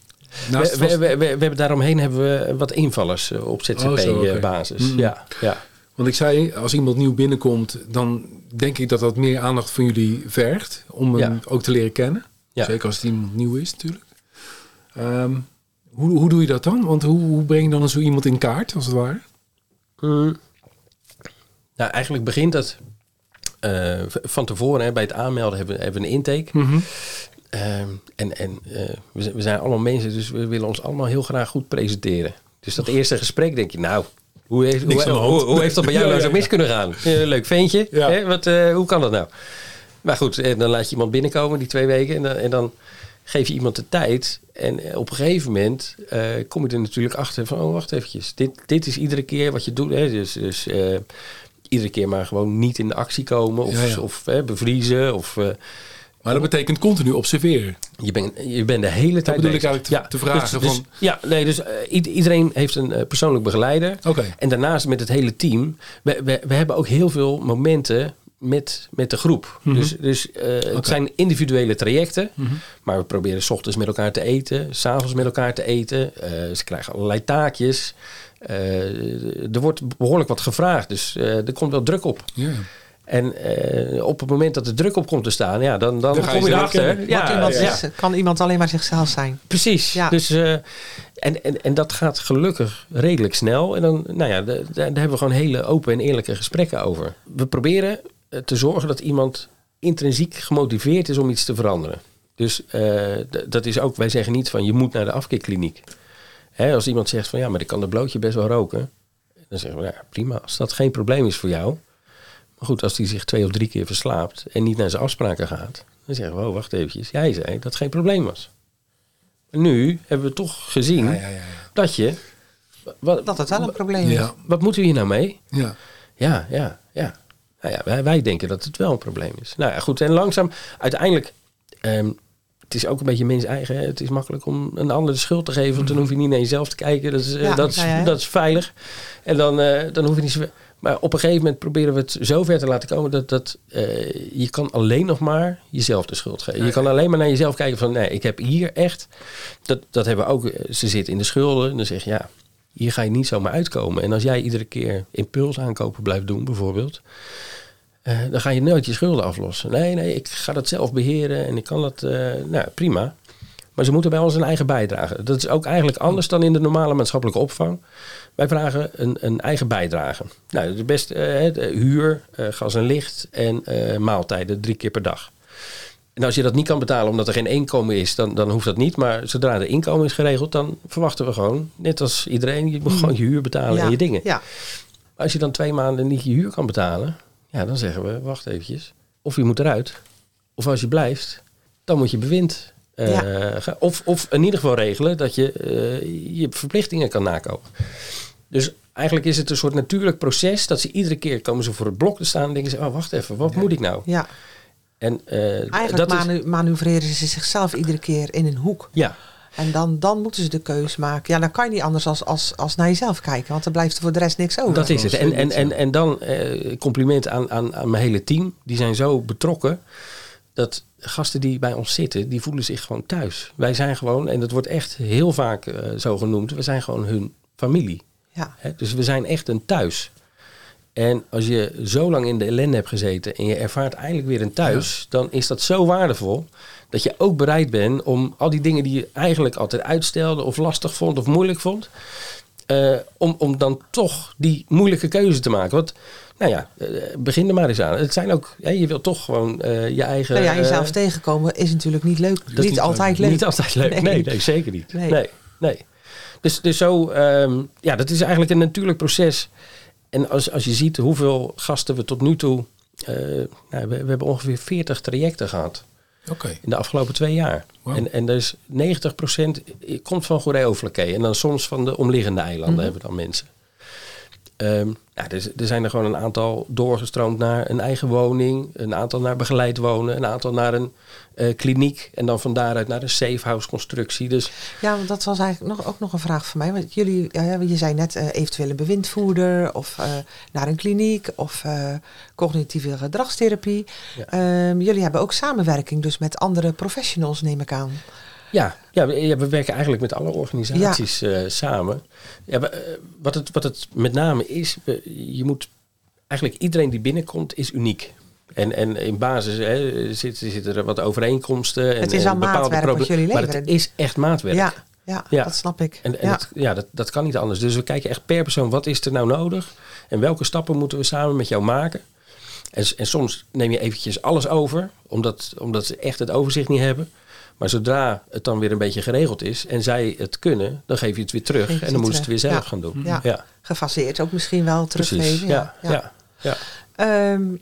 Naast We, vast- we, we, we, we hebben daaromheen hebben we wat invallers eh, op Oh. ZZP-basis. Mm. Ja, ja. Want ik zei, als iemand nieuw binnenkomt, dan denk ik dat dat meer aandacht van jullie vergt. Om hem Ja. ook te leren kennen. Ja. Zeker als het iemand nieuw is natuurlijk. Ehm, hoe, hoe doe je dat dan? Want hoe, hoe breng je dan zo iemand in kaart, als het ware? Mm. Nou, eigenlijk begint dat eh, van tevoren. Hè, bij het aanmelden hebben, we- hebben we een intake. Ehm, en en eh, we, we zijn allemaal mensen, dus we willen ons allemaal heel graag goed presenteren. Dus dat eerste gesprek denk je, nou, hoe heeft, hoe, hoe, hoe heeft dat bij jou nou zo mis kunnen gaan? Eh, leuk ventje, hè? Wat, eh, hoe kan dat nou? Maar goed, en dan laat je iemand binnenkomen die twee weken en dan, en dan geef je iemand de tijd. En eh, op een gegeven moment eh, kom je er natuurlijk achter van, oh wacht eventjes, dit, dit is iedere keer wat je doet. Hè? Dus, dus eh, iedere keer maar gewoon niet in de actie komen of, Ja, ja. of hè, bevriezen of... Maar dat betekent continu observeren. je bent, je bent de hele tijd bedoel ik eigenlijk te- te vragen Dus, van- ja, nee, dus eh, iedereen heeft een eh, persoonlijk begeleider. Oké. En daarnaast met het hele team. We, we, we hebben ook heel veel momenten met, met de groep. Mhm. Dus, dus eh, het zijn individuele trajecten. Maar we proberen s ochtends met elkaar te eten. S'avonds met elkaar te eten. Ze krijgen allerlei taakjes. Er wordt behoorlijk wat gevraagd. Dus er komt wel druk op. Ja. En eh, op het moment dat de druk op komt te staan, ja, dan, dan, Dan ga je kom je erachter. iemand ja, is- kan iemand alleen maar zichzelf zijn. Precies. Ja. Dus, eh, en, en, en dat gaat gelukkig redelijk snel. En dan, nou ja, da- da- daar hebben we gewoon hele open en eerlijke gesprekken over. We proberen eh, te zorgen dat iemand intrinsiek gemotiveerd is om iets te veranderen. Dus eh, dat is ook, wij zeggen niet van je moet naar de afkeerkliniek. Hè, als iemand zegt van ja, maar ik kan de blootje best wel roken. Dan zeggen we ja, prima, als dat geen probleem is voor jou. Maar goed, als die zich twee of drie keer verslaapt en niet naar zijn afspraken gaat. Dan zeggen we, oh wacht eventjes, jij zei dat het geen probleem was. Maar nu hebben we toch gezien Ja, ja, ja. ja. dat je... Wat, Dat het wel een probleem is. Ja, wat moeten we hier nou mee? ja. Ja, ja, ja. Nou ja, wij, wij denken dat het wel een probleem is. Nou ja, goed. En langzaam, uiteindelijk, ehm, het is ook een beetje mens eigen. Hè? Het is makkelijk om een ander de schuld te geven, want dan hoef je niet naar jezelf te kijken. Dat is, eh, Ja, dat is, ja, ja. dat is veilig. En dan, eh, dan hoef je niet zo. Maar op een gegeven moment proberen we het zo ver te laten komen dat, dat eh, je kan alleen nog maar jezelf de schuld geven. Je kan alleen maar naar jezelf kijken van nee, ik heb hier echt. Dat, dat hebben we ook. eh, Ze zitten in de schulden. En dan zeg je ja, hier ga je niet zomaar uitkomen. En als jij iedere keer impuls aankopen blijft doen, bijvoorbeeld. eh, dan ga je nooit je schulden aflossen. Nee, nee, ik ga dat zelf beheren en ik kan dat, nou prima. Maar ze moeten bij ons een eigen bijdrage. Dat is ook eigenlijk anders dan in de normale maatschappelijke opvang. Wij vragen een, een eigen bijdrage. Nou, de beste eh, de huur, eh, gas en licht en eh, maaltijden drie keer per dag. En als je dat niet kan betalen omdat er geen inkomen is, dan, dan hoeft dat niet. Maar zodra er inkomen is geregeld, dan verwachten we gewoon, net als iedereen, je moet gewoon je huur betalen en je dingen. Ja, als je dan twee maanden niet je huur kan betalen, ja, dan zeggen we, wacht eventjes. Of je moet eruit, of als je blijft, dan moet je bewind. Eh, Ja. of, of in ieder geval regelen dat je eh, je verplichtingen kan nakomen. Dus eigenlijk is het een soort natuurlijk proces dat ze iedere keer komen ze voor het blok te staan en denken ze, oh wacht even, wat moet ik nou? ja. En eh, Eigenlijk dat is, manu- manoeuvreren ze zichzelf iedere keer in een hoek. ja, En dan, dan moeten ze de keus maken. Ja, dan kan je niet anders als, als, als naar jezelf kijken. Want dan blijft er voor de rest niks over. Dat is het. En, en, en, en dan eh, compliment aan, aan, aan mijn hele team. Die zijn zo betrokken. Dat gasten die bij ons zitten, die voelen zich gewoon thuis. Wij zijn gewoon, en dat wordt echt heel vaak eh, zo genoemd, we zijn gewoon hun familie. Ja? Dus we zijn echt een thuis. En als je zo lang in de ellende hebt gezeten en je ervaart eindelijk weer een thuis, dan is dat zo waardevol dat je ook bereid bent om al die dingen die je eigenlijk altijd uitstelde of lastig vond of moeilijk vond, eh, om, om dan toch die moeilijke keuze te maken. Want, nou ja, eh, begin er maar eens aan. Het zijn ook, je wilt toch gewoon eh, je eigen... nou ja, jezelf tegenkomen is natuurlijk niet leuk. niet, altijd leuk. Niet altijd leuk. Nee, Nee. nee, zeker niet. Nee. Nee, nee. Dus, dus zo, ehm, ja, dat is eigenlijk een natuurlijk proces. En als, als je ziet hoeveel gasten we tot nu toe. nou, we, we hebben ongeveer 40 trajecten gehad In de afgelopen twee jaar. Wauw. En, en dus 90% komt van Goeree-Overflakkee. En dan soms van de omliggende eilanden Mhm. hebben we dan mensen. Ehm, ja, er, er zijn er gewoon een aantal doorgestroomd naar een eigen woning. Een aantal naar begeleid wonen. Een aantal naar een eh, kliniek. En dan van daaruit naar een safe house constructie. Dus Ja, want dat was eigenlijk nog, ook nog een vraag van mij. Want jullie, eh, je zei net eh, eventuele bewindvoerder of eh, naar een kliniek of cognitieve gedragstherapie. Ja. Ehm, jullie hebben ook samenwerking dus met andere professionals, neem ik aan. Ja, ja, we, werken eigenlijk met alle organisaties eh, samen. Ja, eh, wat, het, wat het met name is, je moet eigenlijk iedereen die binnenkomt is uniek. En, en in basis hè, zitten, zitten er wat overeenkomsten. En, Het is al maatwerk wat proble- jullie Maar leveren. het is echt maatwerk. Ja, ja, Ja. dat snap ik. En, en ja. dat, ja, dat, dat kan niet anders. Dus we kijken echt per persoon, wat is er nou nodig? En welke stappen moeten we samen met jou maken? En, en soms neem je eventjes alles over, omdat, omdat ze echt het overzicht niet hebben. Maar zodra het dan weer een beetje geregeld is en zij het kunnen, dan geef je het weer terug. En dan moeten ze het weer zelf Ja. gaan doen. Ja. ja Gefaseerd ook misschien wel teruggeven. Ja, ja. Ja, Ehm,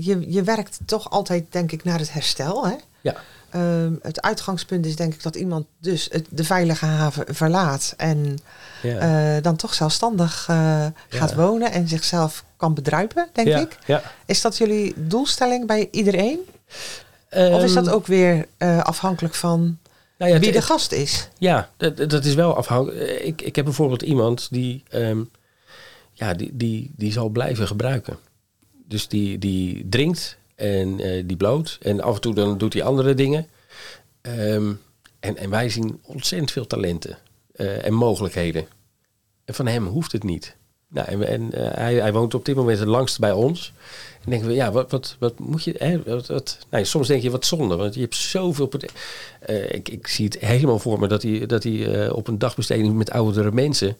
je, je werkt toch altijd, denk ik, naar het herstel. Hè? ja. Ehm, het uitgangspunt is denk ik dat iemand dus het, de veilige haven verlaat en ja. eh, dan toch zelfstandig eh, gaat wonen en zichzelf kan bedruipen, denk ja, ik. Is dat jullie doelstelling bij iedereen? Of is dat Ehm, ook weer eh, afhankelijk van nou ja, wie de gast is? Ja, dat, dat is wel afhankelijk. Ik, ik heb bijvoorbeeld iemand die, ehm, ja, die, die, die zal blijven gebruiken. Dus die, die drinkt en eh, die bloot. En af en toe dan doet hij andere dingen. Ehm, en, en wij zien ontzettend veel talenten eh, en mogelijkheden. En van hem hoeft het niet. Nou, en en eh, hij, hij woont op dit moment het langst bij ons. En denken we, ja, wat, wat, wat moet je... Hè, wat, wat, nou, soms denk je, wat zonde, want je hebt zoveel... Eh, ik, ik zie het helemaal voor me dat hij, dat hij eh, op een dagbesteding met oudere mensen...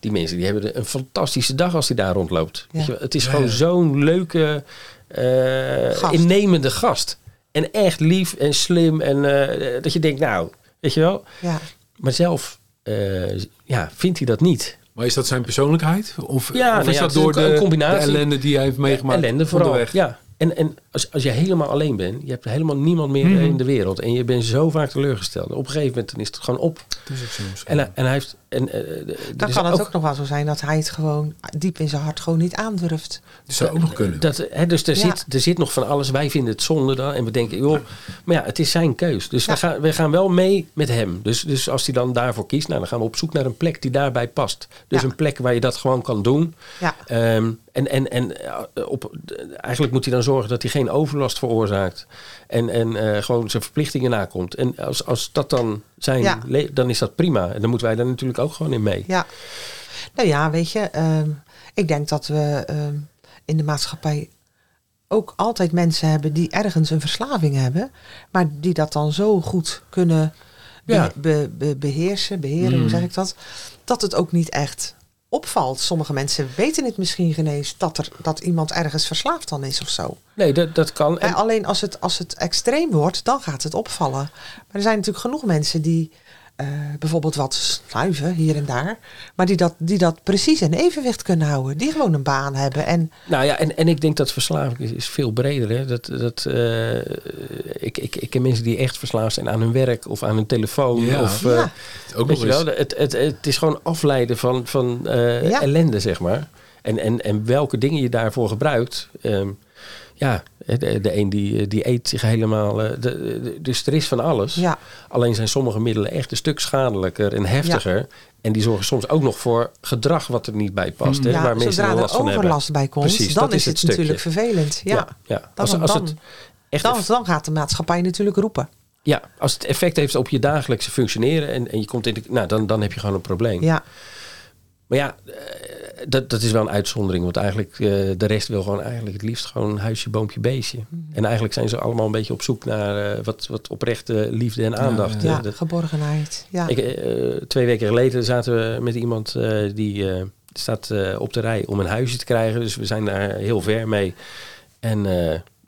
Die mensen die hebben een fantastische dag als hij daar rondloopt. Ja. Weet je wel, het is gewoon ja. zo'n leuke, eh, Gast. innemende gast. En echt lief en slim. En eh, dat je denkt, nou, weet je wel. Ja. Maar zelf eh, ja, vindt hij dat niet. Maar is dat zijn persoonlijkheid? Of, Ja, of nou is ja, dat door de, combinatie. de ellende die hij heeft meegemaakt Ellende vooral. onderweg? Ja. En, en als, als je helemaal alleen bent, je hebt helemaal niemand meer Mhm. in de wereld. En je bent zo vaak teleurgesteld. Op een gegeven moment dan is het gewoon op. Is. En, hij- en hij heeft. En, eh, er Dan kan het ook, nog wel zo zijn dat hij het gewoon diep in zijn hart gewoon niet aandurft. Dat zou ook nog kunnen. Dat, hè, dus er, Ja. zit, er zit nog van alles. Wij vinden het zonde dan. En we denken, joh, maar ja, het is zijn keus. Dus Ja. we, gaan, we gaan wel mee met hem. Dus, dus als hij dan daarvoor kiest, nou, dan gaan we op zoek naar een plek die daarbij past. Dus Ja. een plek waar je dat gewoon kan doen. Ja. Ehm, en en, en eh, op, eigenlijk moet hij dan zorgen dat hij geen overlast veroorzaakt. En, en eh, gewoon zijn verplichtingen nakomt. En als, als dat dan zijn, Ja. dan is dat prima. En dan moeten wij daar natuurlijk ook gewoon in mee. Ja. Nou ja, weet je, ehm, ik denk dat we ehm, in de maatschappij ook altijd mensen hebben die ergens een verslaving hebben, maar die dat dan zo goed kunnen be- Ja. be- be- beheersen, beheren, hoe Mm. zeg ik dat, dat het ook niet echt opvalt. Sommige mensen weten het misschien geen eens dat, er, dat iemand ergens verslaafd dan is of zo. Nee, dat, dat kan. En, alleen als het, als het extreem wordt, dan gaat het opvallen. Maar er zijn natuurlijk genoeg mensen die eh, bijvoorbeeld wat snuiven hier en daar. Maar die dat, die dat precies in evenwicht kunnen houden. Die gewoon een baan hebben. En Nou ja, en, en ik denk dat verslaving is, is veel breder. Hè. Dat, dat, eh, ik, ik, ik ken mensen die echt verslaafd zijn aan hun werk of aan hun telefoon. Ja. Of, eh, Ja. ook weet nog eens. wel, het, het, het is gewoon afleiden van, van eh, Ja. ellende, zeg maar. En, en, en welke dingen je daarvoor gebruikt. ehm, ja, de, de een die, die eet zich helemaal. eh, de, de- dus er is van alles. ja, Alleen zijn sommige middelen echt een stuk schadelijker en heftiger. En die zorgen soms ook nog voor gedrag wat er niet bij past. Hè, ja waar mensen er last van hebben. overlast bij komt, Precies, dan dat is het, natuurlijk vervelend. Ja, ja. Dan, Als, het echt dan, dan gaat de maatschappij natuurlijk roepen. Ja, als het effect heeft op je dagelijkse functioneren en, en je komt in de, nou, dan, dan heb je gewoon een probleem. Ja, Maar ja, eh, dat, dat is wel een uitzondering, want eigenlijk eh, de rest wil gewoon eigenlijk het liefst gewoon een huisje, boompje, beestje. Mhm. En eigenlijk zijn ze allemaal een beetje op zoek naar eh, wat, wat oprechte liefde en aandacht. ja, Eh, dat- geborgenheid. Ja. ik, twee weken geleden zaten we met iemand die staat op de rij om een huisje te krijgen. Dus we zijn daar heel ver mee. En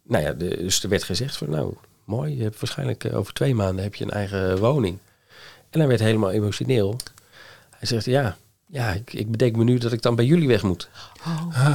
nou ja, dus er werd gezegd van nou, mooi, je hebt waarschijnlijk over twee maanden heb je een eigen woning. En hij werd helemaal emotioneel. Hij zegt ja, ja ik, ik bedenk me nu dat ik dan bij jullie weg moet. Oh,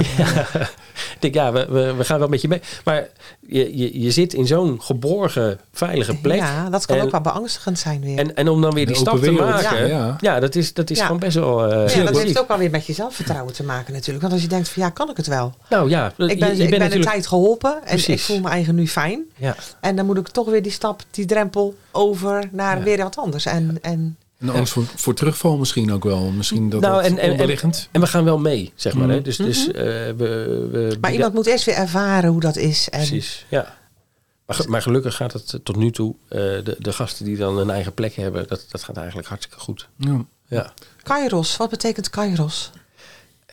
Ik denk ja, we, we, we gaan wel met je mee. Maar je, je, je zit in zo'n geborgen, veilige plek. ja, dat kan En- ook wel beangstigend zijn weer. En, en om dan weer die stap te maken. ja. Ja, dat is, dat is Ja. gewoon best wel. eh, ja, dat heeft ook alweer met je zelfvertrouwen te maken natuurlijk. Want als je denkt van ja, kan ik het wel? Nou ja, Ik ben, je- je ik ben een tijd geholpen en Precies. ik voel me eigen nu fijn. Ja, En dan moet ik toch weer die stap, die drempel over naar Ja. weer wat anders. En, en En angst voor, voor terugval misschien ook wel. Misschien dat Nou, en- en- onderliggend. en we gaan wel mee, zeg maar. Hè? Mhm. Dus, dus eh, we, we. maar iemand moet eerst weer ervaren hoe dat is. En Precies, ja. Maar, maar gelukkig gaat het tot nu toe, eh, de, de gasten die dan een eigen plek hebben, dat, dat gaat eigenlijk hartstikke goed. Ja. Ja. Kairos, wat betekent Kairos?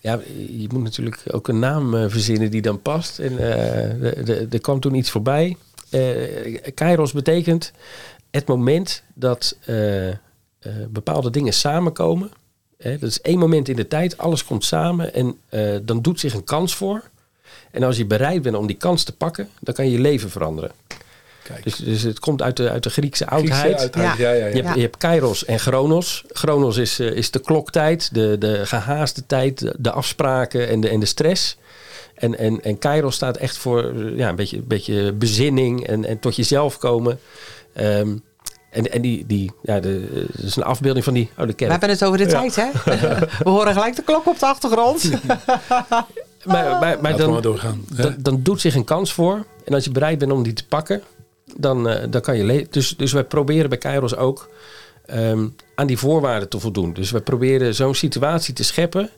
Ja, je moet natuurlijk ook een naam eh, verzinnen die dan past. En eh, de- de- er kwam toen iets voorbij. Eh Kairos betekent het moment dat eh, bepaalde dingen samenkomen. Hè, dat is één moment in de tijd, alles komt samen en eh, dan doet zich een kans voor. En als je bereid bent om die kans te pakken, dan kan je je leven veranderen. Kijk. Dus, dus het komt uit de, uit de Griekse Griekse oudheid. Ja. Ja, ja, ja. Je hebt, je hebt Kairos en Chronos. Chronos is, eh, is de kloktijd, de, de gehaaste tijd, de, afspraken en de, en de stress. En, en, en Kairos staat echt voor ja, een, beetje, een beetje bezinning en, en tot jezelf komen. Ehm, en en die, die, ja, de, dat is een afbeelding van die oude We kerk. hebben het over de tijd, hè? We horen gelijk de klok op de achtergrond. Maar, maar, maar Laten we maar dan, doorgaan. dan, dan doet zich een kans voor. En als je bereid bent om die te pakken, dan, eh, dan kan je leven. Dus, dus wij proberen bij Kairos ook ehm, aan die voorwaarden te voldoen. Dus wij proberen zo'n situatie te scheppen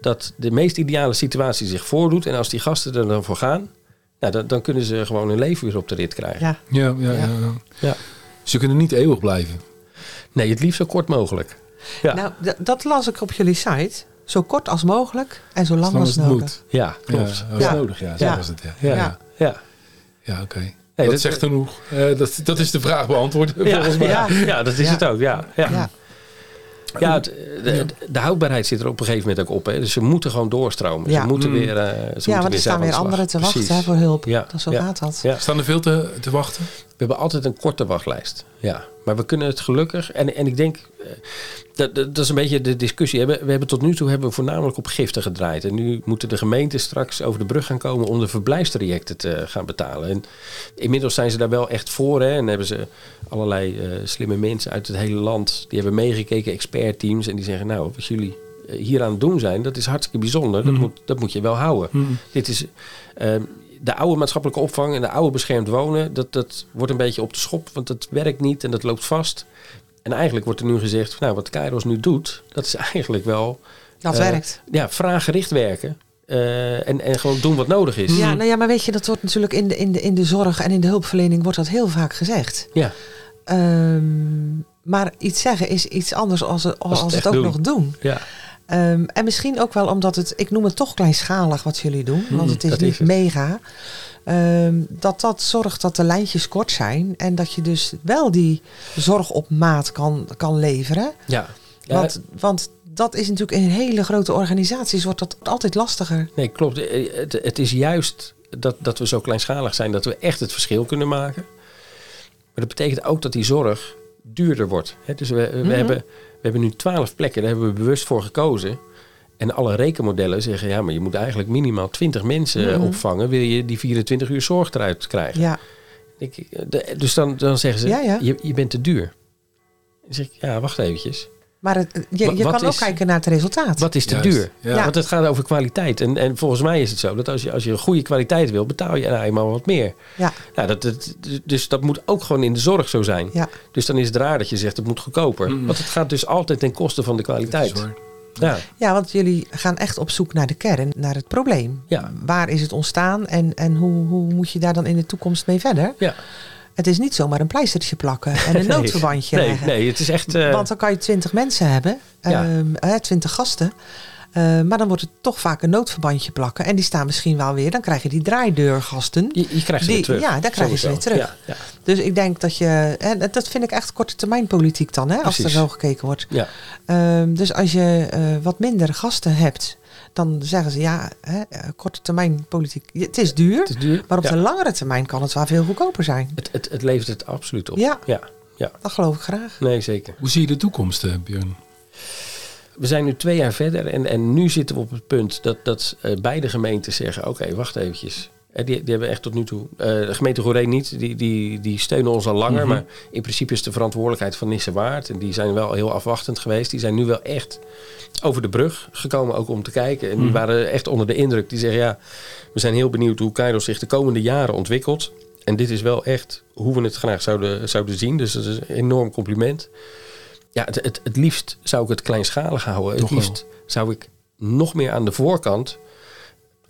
dat de meest ideale situatie zich voordoet. En als die gasten er dan voor gaan, nou, dan, dan kunnen ze gewoon hun leven weer op de rit krijgen. Ja, Ja, ja, ja. Ja. ja. Ze kunnen niet eeuwig blijven. Nee, het liefst zo kort mogelijk. Ja. nou, d- dat las ik op jullie site. zo kort als mogelijk en zo lang als het nodig. moet. Ja, klopt. Ja, als Ja. nodig, ja. Zo Ja. was het, ja. Ja. Ja, Ja. ja. oké. Nee, dat dat- zegt genoeg. Eh, dat, dat is de vraag beantwoord, Ja, volgens mij. ja, ja, dat is Ja. het ook. Ja, ja. Ja. Ja, het, de, de houdbaarheid zit er op een gegeven moment ook op. Hè. Dus ze moeten gewoon doorstromen. Ja. Ze moeten Mm. weer. eh, ze ja, moeten want er staan aan weer anderen te wachten hè, voor hulp. Ja. Dat, zo Ja. gaat dat. Ja. Staan er veel te, te wachten? We hebben altijd een korte wachtlijst. Ja, maar we kunnen het gelukkig. En, en ik denk, eh, dat, dat, is een beetje de discussie. We, we hebben tot nu toe hebben we voornamelijk op giften gedraaid. En nu moeten de gemeenten straks over de brug gaan komen om de verblijfstrajecten te gaan betalen. En inmiddels zijn ze daar wel echt voor. Hè, en hebben ze allerlei eh, slimme mensen uit het hele land. Die hebben meegekeken, expertteams. En die zeggen, nou, wat jullie eh, hier aan het doen zijn, dat is hartstikke bijzonder. Dat, Mhm. moet, dat moet je wel houden. Hmm. Dit is ehm, de oude maatschappelijke opvang en de oude beschermd wonen. Dat, dat wordt een beetje op de schop, want dat werkt niet en dat loopt vast. En eigenlijk wordt er nu gezegd, nou, wat Kairos nu doet, dat is eigenlijk wel Dat eh, werkt. ja, vraaggericht werken. eh, en, en gewoon doen wat nodig is. Ja, nou ja, maar weet je, dat wordt natuurlijk in de, in, de, in de zorg en in de hulpverlening wordt dat heel vaak gezegd. Ja, Ehm, maar iets zeggen is iets anders als, als, het ook doen. nog doen. ja. Ehm, en misschien ook wel omdat het, ik noem het toch kleinschalig wat jullie doen, want het is niet is het. mega. Ehm, dat dat zorgt dat de lijntjes kort zijn en dat je dus wel die zorg op maat kan, kan leveren. ja. Ja, Want, want dat is natuurlijk in hele grote organisaties wordt dat altijd lastiger. Nee, klopt. Eh, Het, het is juist dat, dat we zo kleinschalig zijn dat we echt het verschil kunnen maken. Maar dat betekent ook dat die zorg duurder wordt. Dus we, we, Mhm. hebben, we hebben nu twaalf plekken, daar hebben we bewust voor gekozen. En alle rekenmodellen zeggen, ja, maar je moet eigenlijk minimaal 20 mensen Mhm. opvangen, wil je die 24 uur zorg eruit krijgen. Ja, Ik, eh, de- dus dan, dan zeggen ze, Ja, ja. Je, je bent te duur. Dan zeg ik, ja, wacht eventjes. Maar het, je, je kan ook is- kijken naar het resultaat. Wat is te Juist, duur? ja. Ja. Want het gaat over kwaliteit. En, en volgens mij is het zo dat als je, als je een goede kwaliteit wil, betaal je nou eenmaal wat meer. Ja, Nou, dat, dat, dus dat moet ook gewoon in de zorg zo zijn. ja. Dus dan is het raar dat je zegt het moet goedkoper. Mm. Want het gaat dus altijd ten koste van de kwaliteit. Ja, ja, want jullie gaan echt op zoek naar de kern, naar het probleem. Ja. Waar is het ontstaan en, en hoe, hoe moet je daar dan in de toekomst mee verder? ja. Het is niet zomaar een pleistertje plakken en een Nee. noodverbandje Nee, leggen. nee, het is echt... eh, Want dan kan je twintig mensen hebben, Ja. ehm, twintig gasten. Eh, maar dan wordt het toch vaak een noodverbandje plakken. En die staan misschien wel weer. Dan krijg je die draaideurgasten. je, je krijgt ze Die- weer terug. ja, daar krijg je ze weer terug. Ja, ja. Dus ik denk dat je... En dat vind ik echt korte termijn politiek dan. Hè, als er zo gekeken wordt. Ja. Ehm, dus als je eh, wat minder gasten hebt. Dan zeggen ze ja, hè, eh, korte termijn politiek. Het is duur. Het is duur. Maar op ja. de langere termijn kan het wel veel goedkoper zijn. het, het, het levert het absoluut op. Ja. ja. Ja, Dat geloof ik graag. nee, zeker. Hoe zie je de toekomst, eh, Björn? We zijn nu twee jaar verder en, en nu zitten we op het punt dat, dat eh, beide gemeenten zeggen: Oké, wacht eventjes. Eh, die, die hebben echt tot nu toe. eh, de gemeente Goeree niet, die, die, die steunen ons al langer. Mhm. Maar in principe is de verantwoordelijkheid van Nisse Waard. En die zijn wel heel afwachtend geweest. Die zijn nu wel echt over de brug gekomen, ook om te kijken. En die Mhm. waren echt onder de indruk. Die zeggen: Ja, we zijn heel benieuwd hoe Kairos zich de komende jaren ontwikkelt. En dit is wel echt hoe we het graag zouden, zouden zien. Dus dat is een enorm compliment. Ja, het, het, het liefst zou ik het kleinschalig houden. Het wel. liefst zou ik nog meer aan de voorkant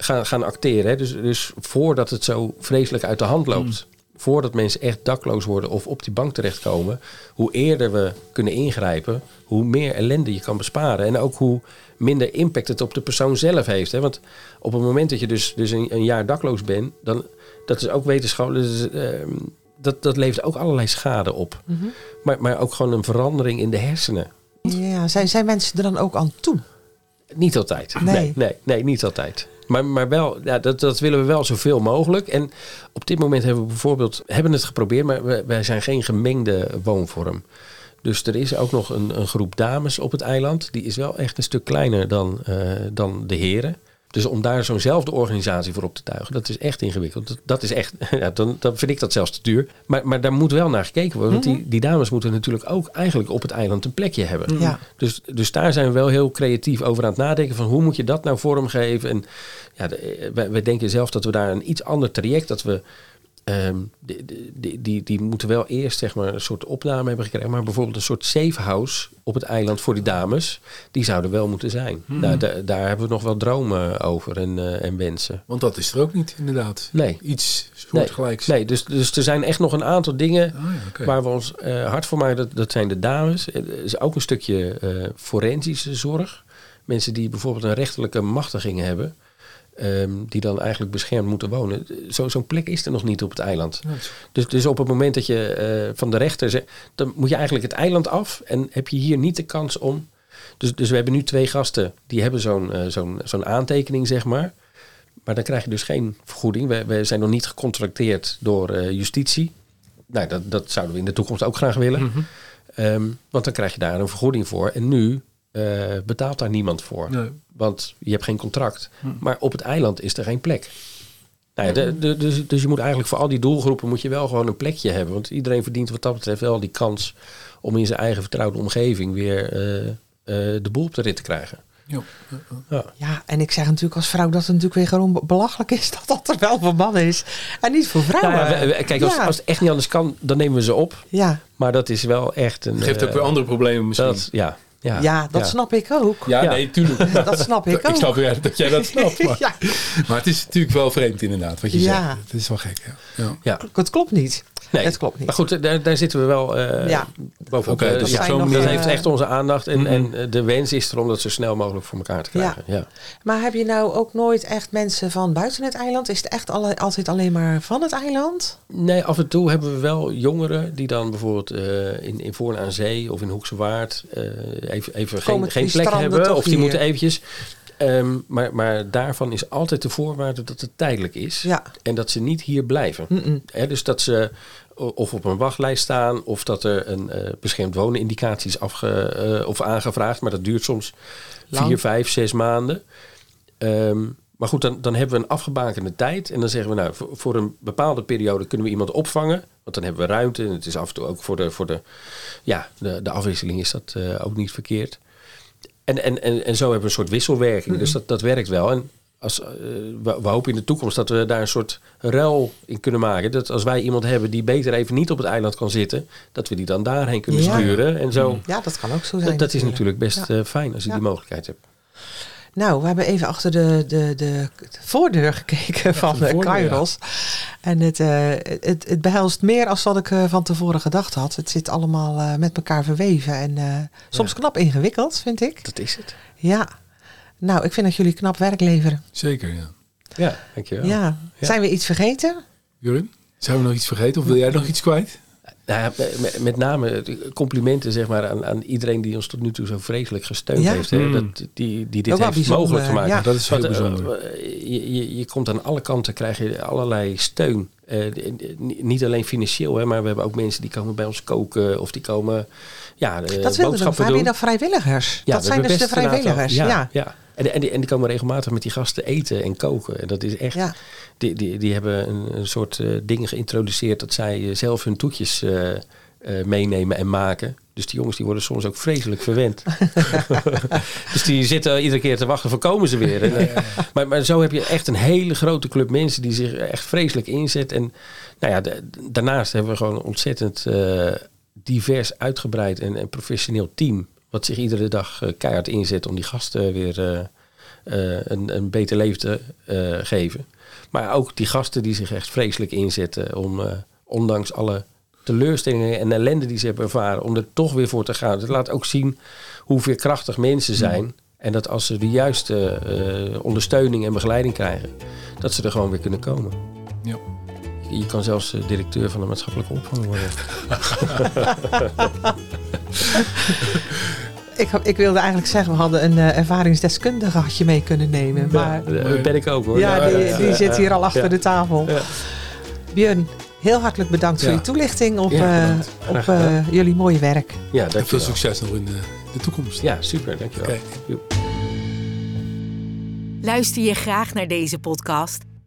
gaan, gaan acteren. Hè. Dus, dus voordat het zo vreselijk uit de hand loopt. Voordat mensen echt dakloos worden of op die bank terechtkomen. Hoe eerder we kunnen ingrijpen, hoe meer ellende je kan besparen. En ook hoe minder impact het op de persoon zelf heeft. Hè. Want op het moment dat je dus, dus een, een jaar dakloos bent, dan dat is ook wetenschappelijk. dus, ehm, dat, dat levert ook allerlei schade op. Mhm. Maar, maar ook gewoon een verandering in de hersenen. Ja, zijn, zijn mensen er dan ook aan toe? Niet altijd. Nee. Nee, nee, nee, niet altijd. Maar, maar wel, ja, dat, dat willen we wel zoveel mogelijk. En op dit moment hebben we bijvoorbeeld, hebben het geprobeerd, maar we- wij zijn geen gemengde woonvorm. Dus er is ook nog een, een groep dames op het eiland. Die is wel echt een stuk kleiner dan, eh, dan de heren. Dus om daar zo'nzelfde organisatie voor op te tuigen, dat is echt ingewikkeld. Dat, dat is echt, ja, dan, dan vind ik dat zelfs te duur. Maar, maar daar moet wel naar gekeken worden. Want die, die dames moeten natuurlijk ook eigenlijk op het eiland een plekje hebben. Ja. Dus, dus daar zijn we wel heel creatief over aan het nadenken. Van hoe moet je dat nou vormgeven? En ja, de- wij, wij denken zelf dat we daar een iets ander traject, dat we. Ehm, die, die, die, die moeten wel eerst zeg maar, een soort opname hebben gekregen. Maar bijvoorbeeld een soort safe house op het eiland voor die dames. Die zouden wel moeten zijn. Nou, da- daar hebben we nog wel dromen over en, eh, en wensen. Want dat is er ook niet, inderdaad. Nee. Iets Nee, soortgelijks. nee dus, dus er zijn echt nog een aantal dingen Ah, ja, waar we ons eh, hard voor maken. Dat, dat zijn de dames. Het is ook een stukje eh, forensische zorg. mensen die bijvoorbeeld een rechterlijke machtiging hebben, ehm, die dan eigenlijk beschermd moeten wonen. Zo, zo'n plek is er nog niet op het eiland. Dus, dus op het moment dat je eh, van de rechter zegt, dan moet je eigenlijk het eiland af en heb je hier niet de kans om. Dus, dus we hebben nu twee gasten die hebben zo'n eh, zo'n zo'n aantekening, zeg maar. Maar dan krijg je dus geen vergoeding. We, we zijn nog niet gecontracteerd door eh, justitie. Nou, dat, dat zouden we in de toekomst ook graag willen. Mhm. Ehm, want dan krijg je daar een vergoeding voor. En nu eh, betaalt daar niemand voor. Nee. Want je hebt geen contract. Hm. Maar op het eiland is er geen plek. Nou ja, de, de- dus, dus je moet eigenlijk voor al die doelgroepen moet je wel gewoon een plekje hebben. Want iedereen verdient wat dat betreft wel die kans om in zijn eigen vertrouwde omgeving weer eh, eh, de boel op de rit te krijgen. Ja. Ja. Ja, en ik zeg natuurlijk als vrouw dat het natuurlijk weer gewoon be- belachelijk is dat dat er wel voor mannen is en niet voor vrouwen. Nou ja, we- we- kijk, als, Ja. als het echt niet anders kan, dan nemen we ze op. ja. Maar dat is wel echt een. Dat geeft ook weer andere problemen misschien. dat, ja, ja, Ja, dat snap ik ook. ja, Ja. nee, tuurlijk. Dat snap ik ook. Ik snap weer dat jij dat snapt. Maar, Ja, maar het is natuurlijk wel vreemd inderdaad, wat je Ja. zegt. Het is wel gek, ja. ja. Ja. het klopt niet. Nee. Het klopt niet. Maar goed, daar, daar zitten we wel eh Ja. bovenop. Oké, Eh, dat ja, op zo'n dat manier, heeft echt onze aandacht. En, Mhm. en eh, de wens is er om dat zo snel mogelijk voor elkaar te krijgen. Ja. Maar heb je nou ook nooit echt mensen van buiten het eiland? Is het echt alle, altijd alleen maar van het eiland? Nee, af en toe hebben we wel jongeren die dan bijvoorbeeld eh, in, in Voorn aan Zee of in Hoekse Waard eh, even, even Komen geen, geen plek hebben. Of die hier? moeten eventjes. Ehm, maar, maar daarvan is altijd de voorwaarde dat het tijdelijk is. Ja. En dat ze niet hier blijven. Dus dat ze of op een wachtlijst staan of dat er een eh, beschermd wonen indicatie is afge, eh, of aangevraagd. Maar dat duurt soms Lang. vier, vijf, zes maanden. Ehm, maar goed, dan, dan hebben we een afgebakende tijd. En dan zeggen we, nou, voor, voor een bepaalde periode kunnen we iemand opvangen. Want dan hebben we ruimte. En het is af en toe ook voor de, voor de, ja, de, de afwisseling is dat eh, ook niet verkeerd. En, en, en, en zo hebben we een soort wisselwerking. Dus dat, dat werkt wel. En als, eh, we, we hopen in de toekomst dat we daar een soort ruil in kunnen maken. Dat als wij iemand hebben die beter even niet op het eiland kan zitten, dat we die dan daarheen kunnen Ja. sturen. En zo. Ja, dat kan ook zo zijn. Dat, dat is natuurlijk best Ja. eh, fijn als je Ja. die mogelijkheid hebt. Nou, we hebben even achter de, de, de voordeur gekeken van de Kairos. En het, eh, het, het behelst meer als wat ik eh, van tevoren gedacht had. Het zit allemaal eh, met elkaar verweven en eh, soms knap ingewikkeld, vind ik. Dat is het. Ja. Nou, ik vind dat jullie knap werk leveren. Zeker, ja. Ja, dankjewel. Ja. Ja. Zijn we iets vergeten? Jurin, zijn we nog iets vergeten of wil jij nog iets kwijt? Nou ja, met, met name complimenten zeg maar, aan, aan iedereen die ons tot nu toe zo vreselijk gesteund Ja. heeft. Hè? Mm. Dat, die, die dit heeft mogelijk gemaakt. ja. Dat is heel Want, eh, bijzonder. eh, je, je, je komt aan alle kanten, krijg je allerlei steun. Eh, niet alleen financieel, hè, maar we hebben ook mensen die komen bij ons koken of die komen ja, dat boodschappen je doen. dan vrijwilligers? Ja, dat zijn dus de vrijwilligers. Ja, Ja. En, en, die, en die komen regelmatig met die gasten eten en koken. En dat is echt. Ja. Die, die, die hebben een, een soort eh dingen geïntroduceerd dat zij eh, zelf hun toetjes eh, meenemen en maken. Dus die jongens die worden soms ook vreselijk verwend. dus die zitten iedere keer te wachten van komen ze weer. En, maar, maar zo heb je echt een hele grote club mensen die zich echt vreselijk inzet. En nou ja, de- daarnaast hebben we gewoon een ontzettend divers, uitgebreid en, en professioneel team. Wat zich iedere dag eh, keihard inzet om die gasten weer eh, eh, een, een beter leven te geven. Maar ook die gasten die zich echt vreselijk inzetten om, ondanks alle teleurstellingen en ellende die ze hebben ervaren, om er toch weer voor te gaan. Het laat ook zien hoe veerkrachtig mensen zijn. En dat als ze de juiste ondersteuning en begeleiding krijgen, dat ze er gewoon weer kunnen komen. Ja. Je, kan zelfs eh, directeur van de maatschappelijke opvang worden. Ik, ik wilde eigenlijk zeggen, we hadden een eh, ervaringsdeskundige had je mee kunnen nemen. Maar Ja, dat ben ik ook hoor. ja, die, die zit hier al achter Ja. de tafel. Ja. Björn, heel hartelijk bedankt voor je toelichting op, Ja, eh, op eh, jullie mooie werk. Ja, En veel succes nog in de, de toekomst. Ja, super, dankjewel. Oké. Joep. Luister je graag naar deze podcast?